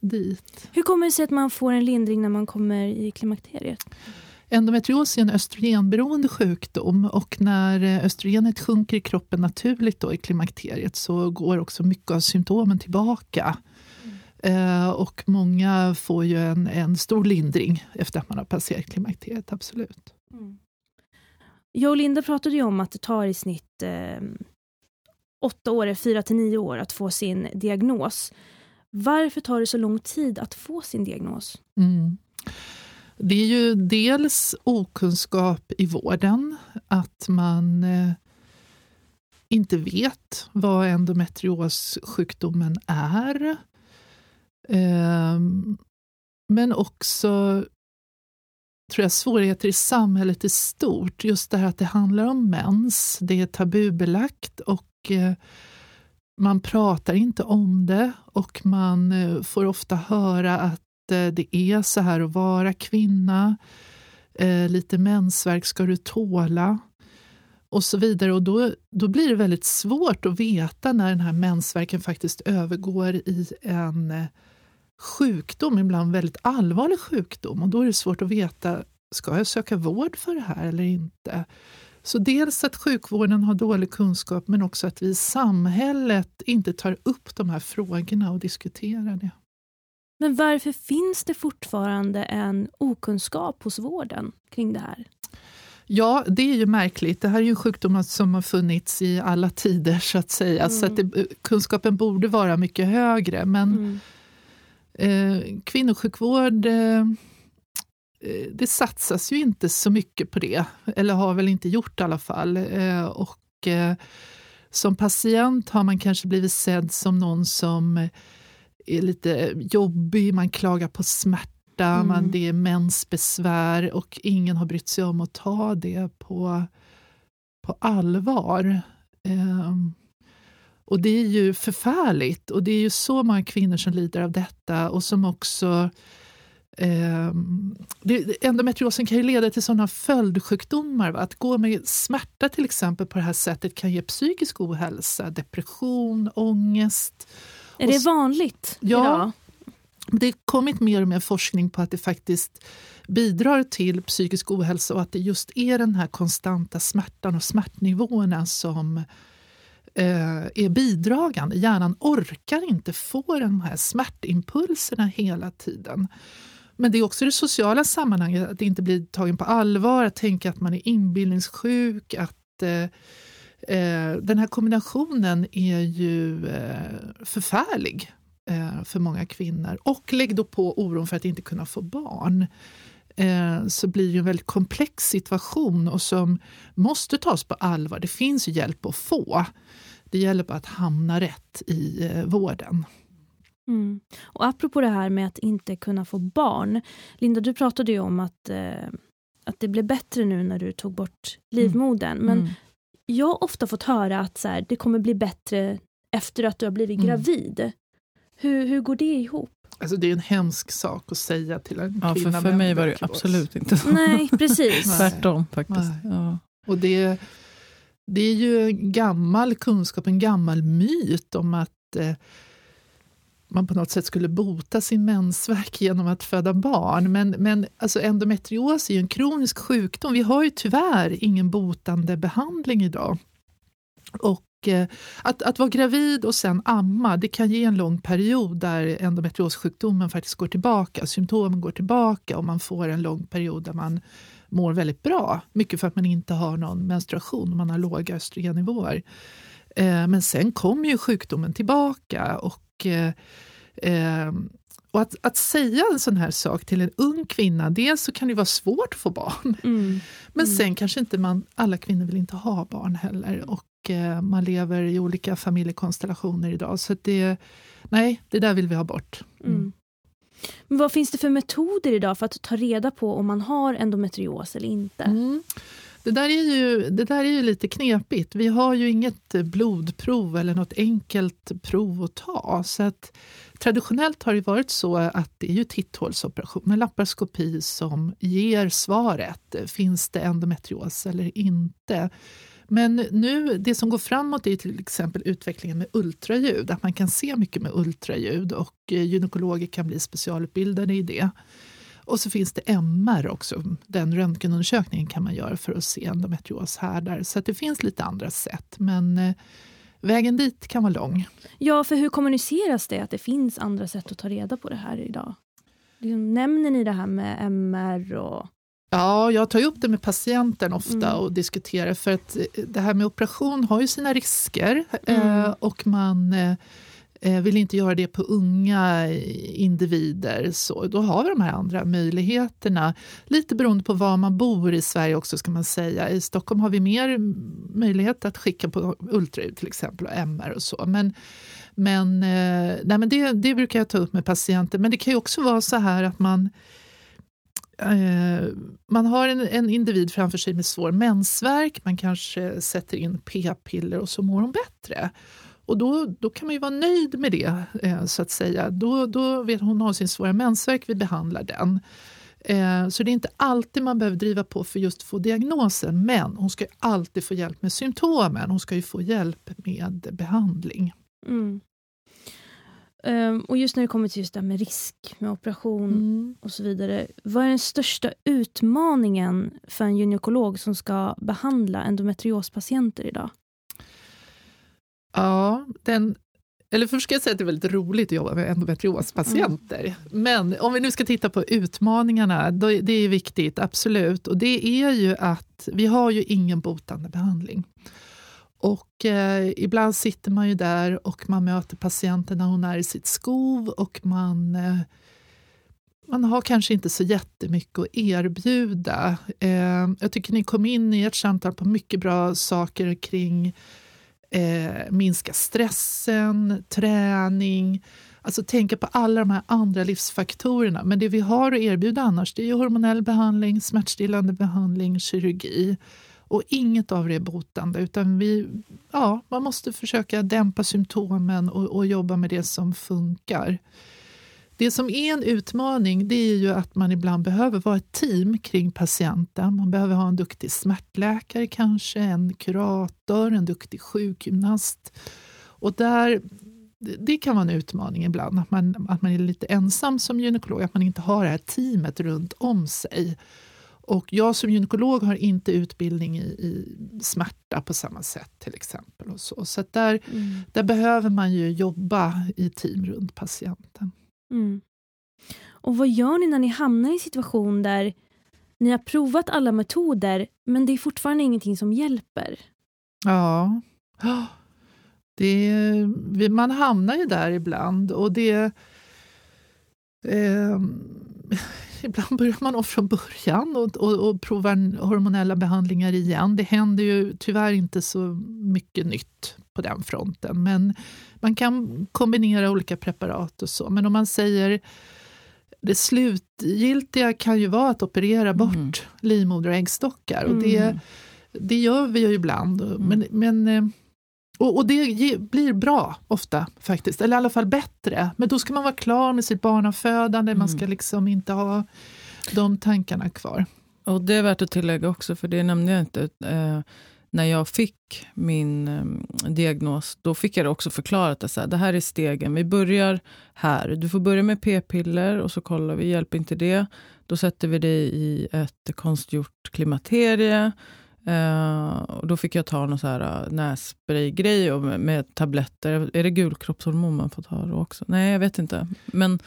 dit. Hur kommer det sig att man får en lindring när man kommer i klimakteriet? Endometrios är en östrogenberoende sjukdom och när östrogenet sjunker i kroppen naturligt då i klimakteriet så går också mycket av symptomen tillbaka. Mm. Eh, och många får ju en, en stor lindring efter att man har passerat klimakteriet, absolut. Mm. Jag och Linda pratade ju om att det tar i snitt eh, åtta år, fyra till nio år att få sin diagnos. Varför tar det så lång tid att få sin diagnos? Mm. Det är ju dels okunskap i vården, att man eh, inte vet vad endometriossjukdomen är. Eh, men också tror jag, svårigheter i samhället i stort. Just det här att det handlar om mens, det är tabubelagt och eh, man pratar inte om det och man eh, får ofta höra att Eh, det är så här att vara kvinna. Eh, lite mensvärk ska du tåla. Och så vidare. Och då, då blir det väldigt svårt att veta när den här mensvärken faktiskt övergår i en eh, sjukdom, ibland väldigt allvarlig sjukdom. Och då är det svårt att veta, ska jag söka vård för det här eller inte? Så dels att sjukvården har dålig kunskap men också att vi i samhället inte tar upp de här frågorna och diskuterar det. Men varför finns det fortfarande en okunskap hos vården kring det här? Ja, det är ju märkligt. Det här är ju sjukdom som har funnits i alla tider så att säga. Mm. Så att det, kunskapen borde vara mycket högre. Men mm. eh, kvinnosjukvård eh, eh, det satsas ju inte så mycket på det, eller har väl inte gjort i alla fall. Eh, och eh, som patient har man kanske blivit sedd som någon som är lite jobbig, man klagar på smärta, mm. man, det är mensbesvär och ingen har brytt sig om att ta det på, på allvar. Um, och det är ju förfärligt och det är ju så många kvinnor som lider av detta och som också eh, det, endometriosen kan ju leda till sådana följdsjukdomar. Va? Att gå med smärta till exempel på det här sättet kan ge psykisk ohälsa, depression, ångest. Är det vanligt ja, idag? Det har kommit mer och mer forskning på att det faktiskt bidrar till psykisk ohälsa och att det just är den här konstanta smärtan och smärtnivåerna som eh, är bidragande. Hjärnan orkar inte få de här smärtimpulserna hela tiden. Men det är också det sociala sammanhanget, att inte bli tagen på allvar, att tänka att man är inbildningssjuk, att eh, eh, den här kombinationen är ju eh, förfärlig eh, för många kvinnor. Och lägg då på oron för att inte kunna få barn. Eh, så blir det en väldigt komplex situation och som måste tas på allvar. Det finns hjälp att få. Det gäller bara att hamna rätt i eh, vården. Mm. Och apropå det här med att inte kunna få barn. Linda, du pratade ju om att, eh, att det blev bättre nu när du tog bort livmodern. Mm. Men mm. Jag har ofta fått höra att så här, det kommer bli bättre efter att du har blivit mm. gravid. Hur, hur går det ihop? Alltså det är en hemsk sak att säga till en ja, kvinna. För, för mig var det absolut inte så. Nej, precis. Tvärtom faktiskt. Ja. Och det, det är ju gammal kunskap, en gammal myt om att eh, man på något sätt skulle bota sin mensvärk genom att föda barn. Men, men alltså endometrios är ju en kronisk sjukdom. Vi har ju tyvärr ingen botande behandling idag. Och eh, att, att vara gravid och sen amma, det kan ge en lång period där endometriossjukdomen faktiskt går tillbaka, symptomen går tillbaka och man får en lång period där man mår väldigt bra. Mycket för att man inte har någon menstruation, man har låga östrogennivåer. Eh, men sen kommer ju sjukdomen tillbaka och eh, eh, och att, att säga en sån här sak till en ung kvinna, dels så kan det vara svårt att få barn. Mm. Men mm. sen kanske inte man, alla kvinnor vill inte ha barn heller. Och eh, man lever i olika familjekonstellationer idag. Så det, nej, det där vill vi ha bort. Mm. mm. Men vad finns det för metoder idag för att ta reda på om man har endometrios eller inte? Det där, är ju, det där är ju lite knepigt. Vi har ju inget blodprov eller något enkelt prov att ta. Så att, traditionellt har det varit så att det är ju titthålsoperationer, laparoskopi, som ger svaret. Finns det endometrios eller inte? Men nu, det som går framåt är till exempel utvecklingen med ultraljud. Att man kan se mycket med ultraljud och gynekologer kan bli specialutbildade i det. Och så finns det MR också. Den röntgenundersökningen kan man göra för att se endometrioshärdar. Så det finns lite andra sätt. Men eh, vägen dit kan vara lång. Ja, för hur kommuniceras det att det finns andra sätt att ta reda på det här idag? Liksom, nämner ni det här med MR och Ja, jag tar upp det med patienten ofta mm. och diskuterar för att eh, det här med operation har ju sina risker mm. eh, och man Eh, vill inte göra det på unga individer. Så då har vi de här andra möjligheterna. Lite beroende på var man bor i Sverige också ska man säga. I Stockholm har vi mer möjlighet att skicka på ultraljud till exempel och MR och så. Men, men, eh, nej, men det, det brukar jag ta upp med patienter. Men det kan ju också vara så här att man eh, man har en, en, individ framför sig med svår mensvärk, man kanske sätter in p-piller och så mår hon bättre. Och då, då kan man ju vara nöjd med det, eh, så att säga. Då, då vet hon har sin svåra mensvärk, vi behandlar den. Eh, så det är inte alltid man behöver driva på för just få diagnosen, men hon ska alltid få hjälp med symptomen. Hon ska ju få hjälp med behandling. Mm. Um, och just när det kommer till just det med risk med operation mm. och så vidare. Vad är den största utmaningen för en gynekolog som ska behandla endometriospatienter idag? Ja, den, eller först ska jag säga att det är väldigt roligt att jobba med endometriospatienter. Mm. Men om vi nu ska titta på utmaningarna, då, det är viktigt, absolut. Och det är ju att vi har ju ingen botande behandling. Och eh, ibland sitter man ju där och man möter patienten när hon är i sitt skov och man eh, man har kanske inte så jättemycket att erbjuda. Eh, jag tycker ni kom in i ert samtal på mycket bra saker kring eh, minska stressen, träning, alltså tänka på alla de här andra livsfaktorerna. Men det vi har att erbjuda annars det är hormonell behandling, smärtstillande behandling, kirurgi. Och inget av det är botande, utan vi, ja, man måste försöka dämpa symptomen och, och jobba med det som funkar. Det som är en utmaning det är ju att man ibland behöver vara ett team kring patienten. Man behöver ha en duktig smärtläkare kanske, en kurator, en duktig sjukgymnast. Och där, det kan vara en utmaning ibland, att man, att man är lite ensam som gynekolog, att man inte har det här teamet runt om sig. Och jag som gynekolog har inte utbildning i, i smärta på samma sätt till exempel. Och så så där, mm. där behöver man ju jobba i team runt patienten. Mm. Och vad gör ni när ni hamnar i en situation där ni har provat alla metoder men det är fortfarande ingenting som hjälper? Ja, det, man hamnar ju där ibland och det... Eh, ibland börjar man om från början och, och, och provar hormonella behandlingar igen. Det händer ju tyvärr inte så mycket nytt på den fronten. Men man kan kombinera olika preparat och så. Men om man säger det slutgiltiga kan ju vara att operera bort mm. livmoder och äggstockar. Och det, mm. det gör vi ju ibland. Mm. Men, men, eh, och, och, det blir bra ofta faktiskt, eller i alla fall bättre. Men då ska man vara klar med sitt barnafödande, man ska mm. liksom inte ha de tankarna kvar. Och Det är värt att tillägga också, för det nämnde jag inte. När jag fick min eh, diagnos, då fick jag det också förklarat. Att så här, det här är stegen. Vi börjar här. Du får börja med p-piller och så kollar vi. Hjälper inte det, då sätter vi dig i ett konstgjort klimakterie. Uh, och då fick jag ta någon så här eh, uh, nässpraygrej med, med tabletter. Är det gulkroppshormon man får ta då också? Nej, jag vet inte. Men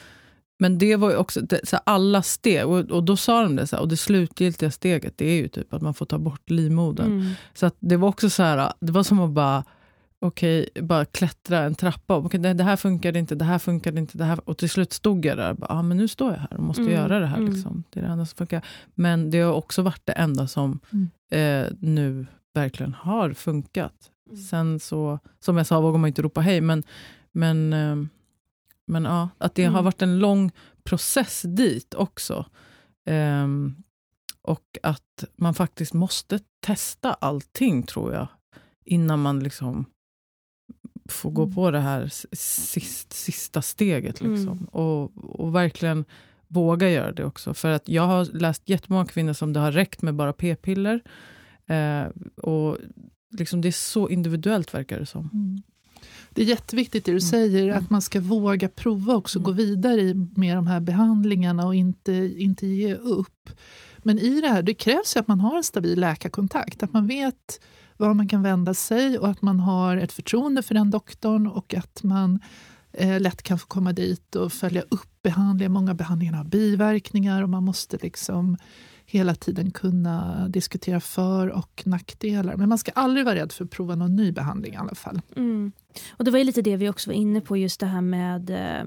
men det var ju också det, så alla steg, och, och då sa de det, så här, och det slutgiltiga steget det är ju typ att man får ta bort livmodern. Mm. Så att det var också så här, det var som att bara, okej, okay, bara klättra en trappa. Okay, det, det, här funkade inte, det här funkade inte. Det här, och till slut stod jag där, bara, ah, men nu står jag här och måste mm. göra det här. Mm. Liksom. Det är det enda som funkar. Men det har också varit det enda som mm. eh, nu verkligen har funkat. Mm. Sen så, som jag sa, vågar man inte ropa hej, men, men eh, men ja, att det mm. har varit en lång process dit också. Um, och att man faktiskt måste testa allting, tror jag, innan man liksom får gå mm. på det här sist, sista steget. Liksom. Mm. Och, och verkligen våga göra det också. För att jag har läst jättemånga kvinnor som det har räckt med bara p-piller. Eh, och liksom det är så individuellt, verkar det som. Mm. Det är jätteviktigt det du mm. säger, mm. att man ska våga prova också, gå mm. vidare med de här behandlingarna och inte, inte ge upp. Men i det här, det krävs ju att man har en stabil läkarkontakt, att man vet var man kan vända sig och att man har ett förtroende för den doktorn och att man eh, lätt kan få komma dit och följa upp behandlingen. Många behandlingar har biverkningar och man måste liksom hela tiden kunna diskutera för och nackdelar. Men man ska aldrig vara rädd för att prova någon ny behandling i alla fall. Mm. Och Det var ju lite det vi också var inne på, just det här med eh,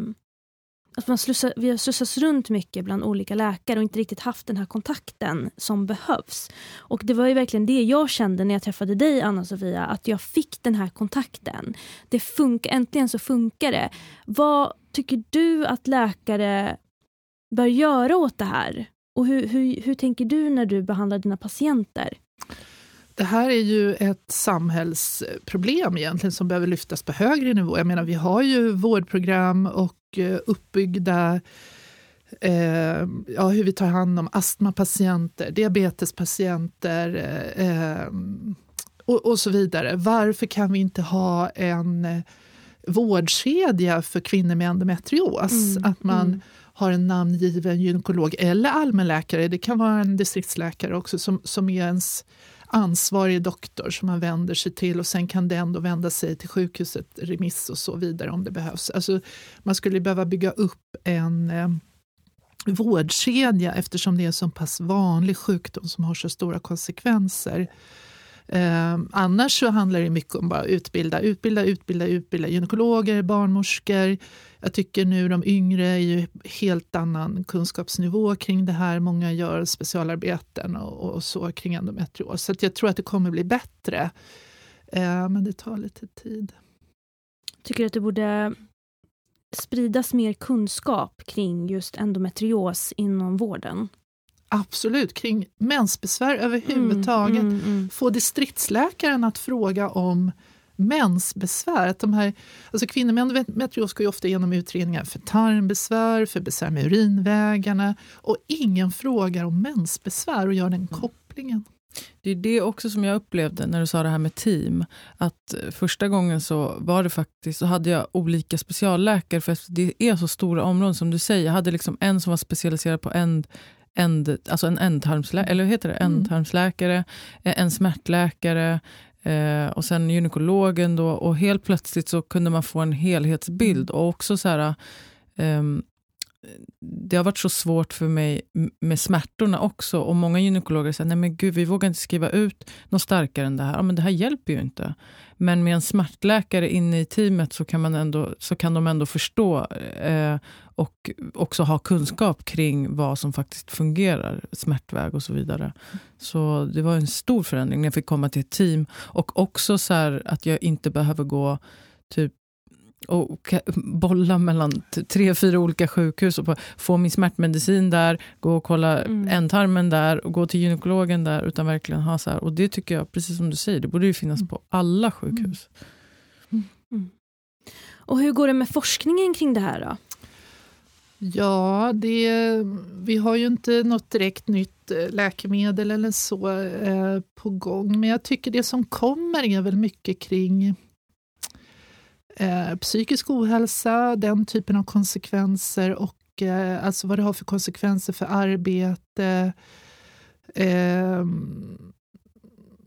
att man slussar, vi har slussats runt mycket bland olika läkare och inte riktigt haft den här kontakten som behövs. Och Det var ju verkligen det jag kände när jag träffade dig, Anna-Sofia, att jag fick den här kontakten. Det funkar, äntligen så funkar det. Vad tycker du att läkare bör göra åt det här? Och hur, hur, hur tänker du när du behandlar dina patienter? Det här är ju ett samhällsproblem egentligen som behöver lyftas på högre nivå. Jag menar, vi har ju vårdprogram och eh, uppbyggda eh, ja, hur vi tar hand om astmapatienter, diabetespatienter eh, och, och, så vidare. Varför kan vi inte ha en eh, vårdkedja för kvinnor med endometrios? Mm, att man mm har en namngiven gynekolog eller allmänläkare, det kan vara en distriktsläkare också, som, som är ens ansvarig doktor som man vänder sig till och sen kan den då vända sig till sjukhuset, remiss och så vidare om det behövs. Alltså, man skulle behöva bygga upp en eh, vårdkedja eftersom det är en så pass vanlig sjukdom som har så stora konsekvenser. Eh, annars så handlar det mycket om bara utbilda, utbilda, utbilda, utbilda gynekologer, barnmorskor. Jag tycker nu de yngre är ju helt annan kunskapsnivå kring det här. Många gör specialarbeten och, och så kring endometrios. Så jag tror att det kommer bli bättre. Eh, men det tar lite tid. Tycker du att det borde spridas mer kunskap kring just endometrios inom vården? Absolut, kring mensbesvär överhuvudtaget. Mm, mm, mm. Få distriktsläkaren att fråga om mensbesvär. Att de här, alltså kvinnor med endometrios går ju ofta igenom utredningar för tarmbesvär, för besvär med urinvägarna och ingen frågar om mensbesvär och gör den kopplingen. Det är det också som jag upplevde när du sa det här med team. Att första gången så var det faktiskt, så hade jag olika specialläkare för det är så stora områden som du säger. Jag hade liksom en som var specialiserad på en end, alltså en ändtarmsläkare, eller heter det? Mm. ändtarmsläkare, en smärtläkare eh, och sen gynekologen. Då, och helt plötsligt så kunde man få en helhetsbild. Mm. Och också så här, eh, det har varit så svårt för mig med smärtorna också. Och Många gynekologer säger nej men gud, vi vågar inte skriva ut något starkare än det här. Ja, men det här hjälper ju inte. Men med en smärtläkare inne i teamet så kan, man ändå, så kan de ändå förstå eh, och också ha kunskap kring vad som faktiskt fungerar, smärtväg och så vidare. Så det var en stor förändring när jag fick komma till ett team. Och också så att jag inte behöver gå typ och bolla mellan tre, fyra olika sjukhus och få min smärtmedicin där, gå och kolla mm. ändtarmen där och gå till gynekologen där. Utan verkligen ha så här. Och det tycker jag, precis som du säger, det borde ju finnas mm. på alla sjukhus. Mm. mm. Och hur går det med forskningen kring det här då? Ja, det, vi har ju inte något direkt nytt eh, läkemedel eller så eh, på gång. Men jag tycker det som kommer är väl mycket kring eh, psykisk ohälsa, den typen av konsekvenser och eh, alltså vad det har för konsekvenser för arbete. Eh,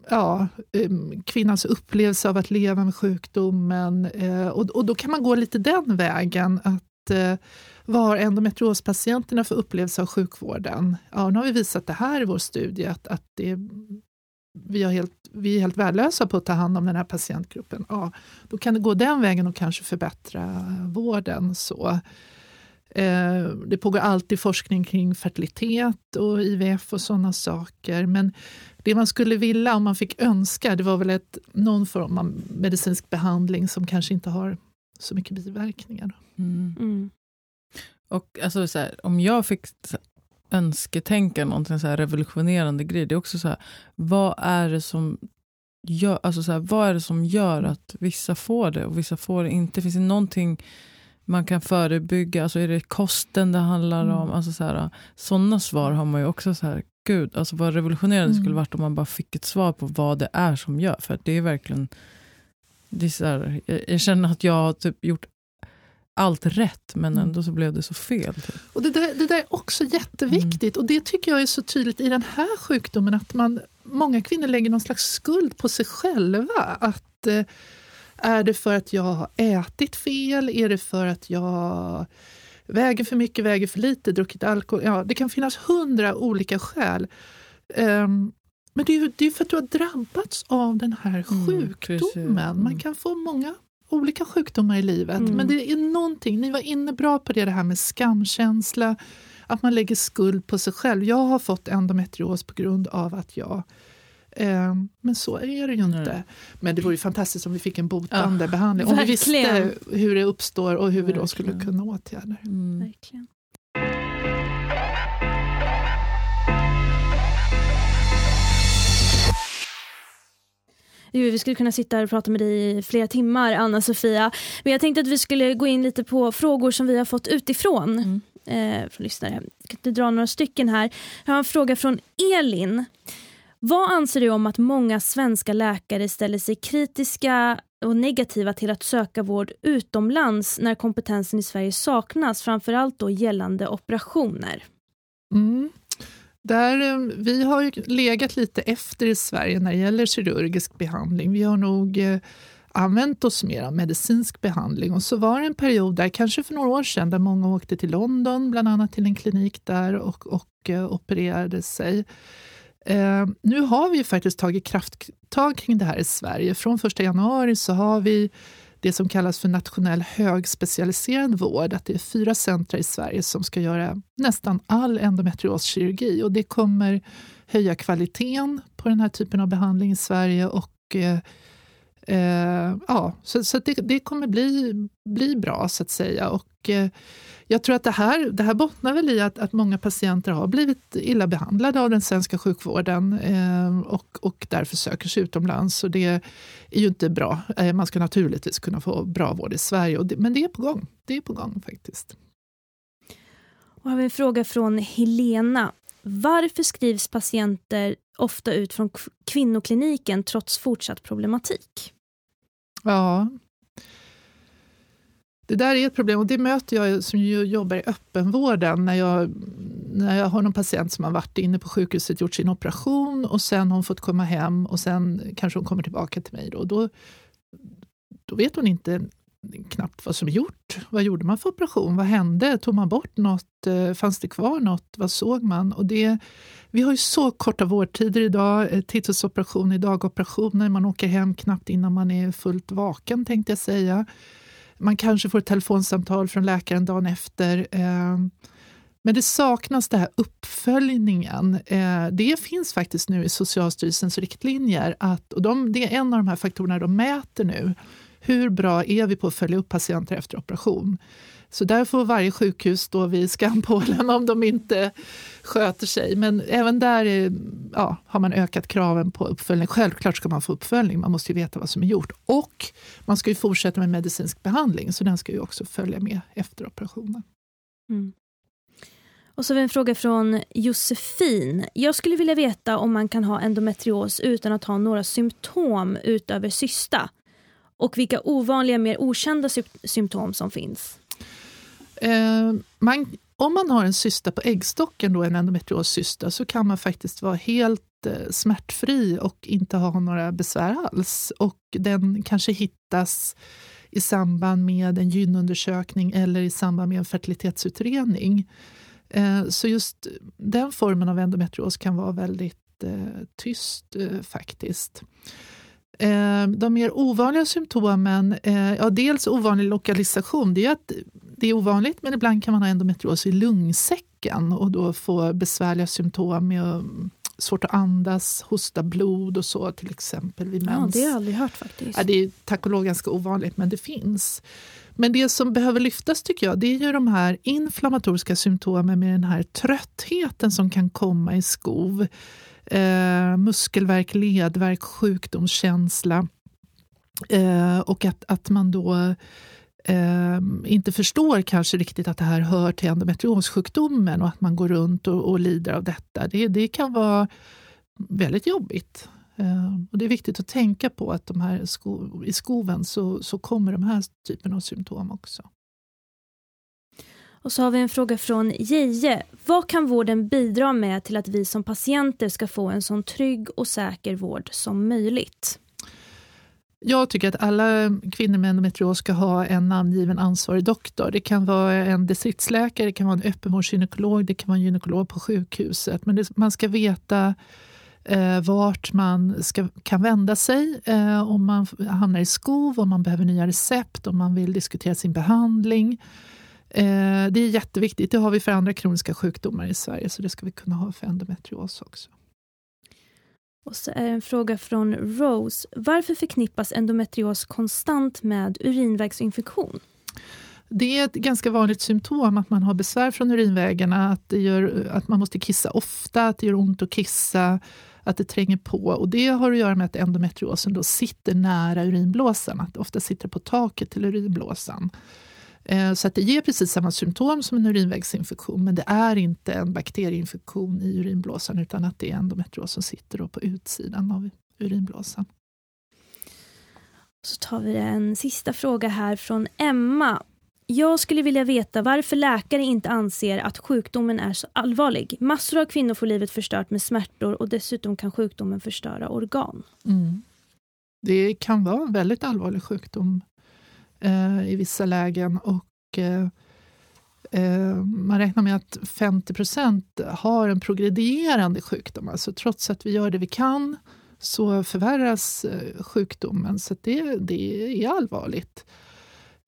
ja, ehm, kvinnans upplevelse av att leva med sjukdomen. Eh, och, och då kan man gå lite den vägen. att eh, vad har endometriospatienterna för upplevelse av sjukvården? Ja, nu har vi visat det här i vår studie, att, att det vi, har helt, vi är helt värdelösa på att ta hand om den här patientgruppen. Ja, då kan det gå den vägen och kanske förbättra vården. Så. Eh, det pågår alltid forskning kring fertilitet och IVF och sådana saker. Men det man skulle vilja, om man fick önska, det var väl ett, någon form av medicinsk behandling som kanske inte har så mycket biverkningar. Mm. Mm. Och alltså, så här, om jag fick önsketänka någonting så här revolutionerande grej. Det är också så här, vad är det som gör, alltså så här, vad är det som gör att vissa får det och vissa får det inte? Finns det någonting man kan förebygga? Alltså är det kosten det handlar mm. om? Alltså så här, sådana svar har man ju också. så här, Gud, alltså vad revolutionerande mm. skulle varit om man bara fick ett svar på vad det är som gör. För det är verkligen... Det är här, jag, jag, känner att jag har typ gjort allt rätt men mm. ändå så blev det så fel. Typ. Och det, där, det där är också jätteviktigt mm. och det tycker jag är så tydligt i den här sjukdomen att man, många kvinnor lägger någon slags skuld på sig själva. Att eh, Är det för att jag har ätit fel? Är det för att jag väger för mycket, väger för lite, druckit alkohol? Ja, det kan finnas hundra olika skäl. Um, men det är, är för att du har drabbats av den här mm, sjukdomen. Mm, Man kan få många olika sjukdomar i livet. Mm. Men det är någonting, ni var inne bra på det, det här med skamkänsla, att man lägger skuld på sig själv. Jag har fått endometrios på grund av att jag eh, men så är det ju inte. Nej. Men det vore ju fantastiskt om vi fick en botande ja, behandling. Om verkligen. vi visste hur det uppstår och hur verkligen. vi då skulle kunna åtgärda det. Mm. Verkligen. Vi skulle kunna sitta här och prata med dig i flera timmar, Anna-Sofia. Men jag tänkte att vi skulle gå in lite på frågor som vi har fått utifrån. Mm. Eh, från lyssnare. Jag kan dra några stycken här. Jag har en fråga från Elin. Vad anser du om att många svenska läkare ställer sig kritiska och negativa till att söka vård utomlands när kompetensen i Sverige saknas, framförallt då gällande operationer? Mm. Där, eh, vi har ju legat lite efter i Sverige när det gäller kirurgisk behandling. Vi har nog eh, använt oss mer av medicinsk behandling. Och så var det en period där, kanske för några år sedan, där många åkte till London, bland annat till en klinik där och, och eh, opererade sig. Eh, nu har vi faktiskt tagit krafttag kring det här i Sverige. Från 1 januari så har vi det som kallas för nationell högspecialiserad vård. Att det är fyra centra i Sverige som ska göra nästan all endometrioskirurgi. Och det kommer höja kvaliteten på den här typen av behandling i Sverige och eh, eh, ja, så, så det, det, kommer bli, bli bra, så att säga. Och, eh, jag tror att det här, det här bottnar väl i att, att många patienter har blivit illa behandlade av den svenska sjukvården eh, och, och därför söker sig utomlands. Och det är ju inte bra. Eh, man ska naturligtvis kunna få bra vård i Sverige, det, men det är på gång. Det är på gång faktiskt. Och har vi en fråga från Helena. Varför skrivs patienter ofta ut från kvinnokliniken trots fortsatt problematik? Ja. Det där är ett problem och det möter jag som jobbar i öppenvården när jag, när jag har någon patient som har varit inne på sjukhuset, gjort sin operation och sen har hon fått komma hem och sen kanske hon kommer tillbaka till mig. Då, då, då vet hon inte knappt vad som är gjort. Vad gjorde man för operation? Vad hände? Tog man bort något? Eh, fanns det kvar något? Vad såg man? Och det, vi har ju så korta vårdtider idag. Eh, Titthålsoperation är dagoperationer. Man åker hem knappt innan man är fullt vaken, tänkte jag säga. Man kanske får ett telefonsamtal från läkaren dagen efter. Eh, men det saknas den här uppföljningen. Det finns faktiskt nu i Socialstyrelsens riktlinjer. Att, och de, det är en av de här faktorerna de mäter nu hur bra är vi på att följa upp patienter efter operation? Så där får varje sjukhus stå vid skampålen om de inte sköter sig. Men även där är, ja, har man ökat kraven på uppföljning. Självklart ska man få uppföljning, man måste ju veta vad som är gjort. Och man ska ju fortsätta med medicinsk behandling, så den ska ju också följa med efter operationen. Mm. Och så har vi en fråga från Josefin. Jag skulle vilja veta om man kan ha endometrios utan att ha några symptom utöver cysta och vilka ovanliga, mer okända sy symptom som finns? Eh, man, om man har en cysta på äggstocken, då, en endometrioscysta, så kan man faktiskt vara helt eh, smärtfri och inte ha några besvär alls. Och den kanske hittas i samband med en gynundersökning eller i samband med en fertilitetsutredning. Eh, så just den formen av endometrios kan vara väldigt eh, tyst eh, faktiskt. Eh, de mer ovanliga symptomen, eh, ja, dels ovanlig lokalisation, det är att det är ovanligt men ibland kan man ha endometrios i lungsäcken och då få besvärliga symptom med mm, svårt att andas, hosta blod och så till exempel vid mens. Ja, det har jag aldrig hört faktiskt. Ja, det är tack och lov ganska ovanligt men det finns. Men det som behöver lyftas tycker jag, det är ju de här inflammatoriska symptomen med den här tröttheten som kan komma i skov eh, muskelvärk, ledvärk, sjukdomskänsla. Eh, och att, att man då eh, inte förstår kanske riktigt att det här hör till endometriossjukdomen och att man går runt och, och lider av detta. Det, det kan vara väldigt jobbigt. Eh, och det är viktigt att tänka på att de här sko i skoven så, så kommer de här typen av symptom också. Och så har vi en fråga från Jeje. Vad kan vården bidra med till att vi som patienter ska få en så trygg och säker vård som möjligt? Jag tycker att alla kvinnor med endometrios ska ha en namngiven ansvarig doktor. Det kan vara en distriktsläkare, det kan vara en öppenvårdsgynekolog, det kan vara en gynekolog på sjukhuset. Men det, man ska veta eh, vart man ska, kan vända sig eh, om man hamnar i skov, om man behöver nya recept, om man vill diskutera sin behandling. Eh, det är jätteviktigt. Det har vi för andra kroniska sjukdomar i Sverige, så det ska vi kunna ha för endometrios också. Och så är en fråga från Rose. Varför förknippas endometrios konstant med urinvägsinfektion? Det är ett ganska vanligt symptom att man har besvär från urinvägarna, att, det gör, att man måste kissa ofta, att det gör ont att kissa, att det tränger på. Och Det har att göra med att endometriosen då sitter nära urinblåsan, att det ofta sitter på taket till urinblåsan. Eh, så att det ger precis samma symptom som en urinvägsinfektion men det är inte en bakterieinfektion i urinblåsan utan att det är endometrios som sitter på utsidan av urinblåsan. Så tar vi en sista fråga här från Emma. Jag skulle vilja veta varför läkare inte anser att sjukdomen är så allvarlig. Massor av kvinnor får livet förstört med smärtor och dessutom kan sjukdomen förstöra organ. Mm. Det kan vara en väldigt allvarlig sjukdom eh, i vissa lägen. Och, eh, eh man räknar med att 50 procent har en progredierande sjukdom. Alltså trots att vi gör det vi kan så förvärras eh, sjukdomen. Så det, det är allvarligt.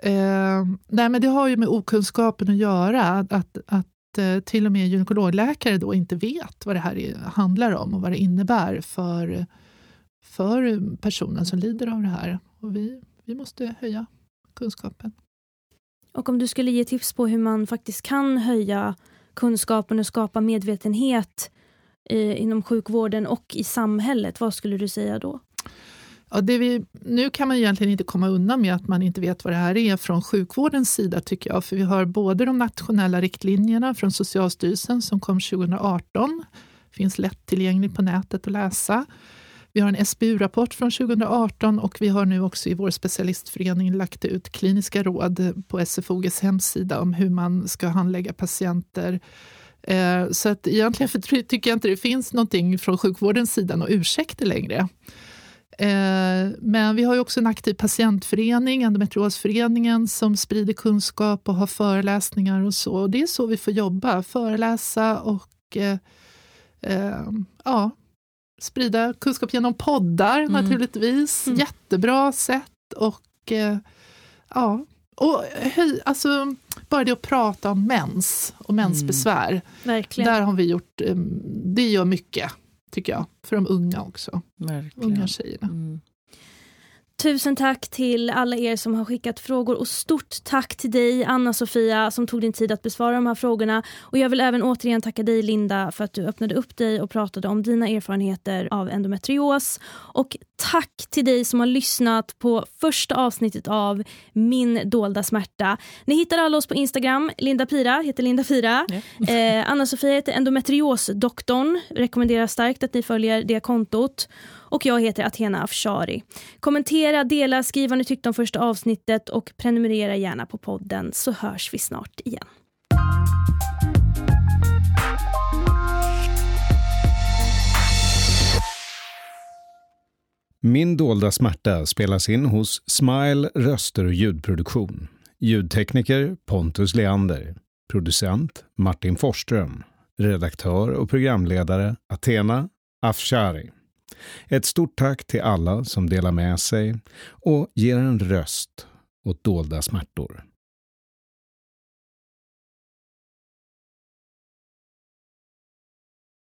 Eh, nej, men det har ju med okunskapen att göra. Att, att, eh, till och med gynekologläkare då inte vet vad det här handlar om och vad det innebär för, för personen som lider av det här. Och vi, vi måste höja kunskapen. Och om du skulle ge tips på hur man faktiskt kan höja kunskapen och skapa medvetenhet eh, inom sjukvården och i samhället, vad skulle du säga då? Ja, det vi, nu kan man egentligen inte komma undan med att man inte vet vad det här är från sjukvårdens sida tycker jag. För vi har både de nationella riktlinjerna från Socialstyrelsen som kom 2018, finns lättillgängligt på nätet att läsa. Vi har en SBU-rapport från 2018 och vi har nu också i vår specialistförening lagt ut kliniska råd på SFOGs hemsida om hur man ska handlägga patienter. Eh, så att egentligen tycker jag inte det finns någonting från sjukvårdens sida och ursäkter längre. Eh, men vi har ju också en aktiv patientförening, Endometriosföreningen, som sprider kunskap och har föreläsningar och så. Och det är så vi får jobba, föreläsa och eh, eh, ja, sprida kunskap genom poddar mm. naturligtvis. Mm. Jättebra sätt. Och eh, ja, och höj, alltså, bara det att prata om mens och mensbesvär. Mm. Där har vi gjort, eh, det gör mycket tycker jag. För de unga också. Verkligen. Unga tjejerna. Mm. Tusen tack till alla er som har skickat frågor och stort tack till dig Anna-Sofia som tog din tid att besvara de här frågorna. Och jag vill även återigen tacka dig Linda för att du öppnade upp dig och pratade om dina erfarenheter av endometrios. Och tack till dig som har lyssnat på första avsnittet av Min dolda smärta. Ni hittar alla oss på Instagram. Linda Pira heter Linda Pira. Eh, Anna-Sofia heter endometriosdoktorn. Rekommenderar starkt att ni följer det kontot och jag heter Athena Afshari. Kommentera, dela, skriv vad ni tyckte om första avsnittet och prenumerera gärna på podden så hörs vi snart igen. Min dolda smärta spelas in hos Smile röster och ljudproduktion. Ljudtekniker Pontus Leander. Producent Martin Forsström. Redaktör och programledare Athena Afshari. Ett stort tack till alla som delar med sig och ger en röst åt dolda smärtor.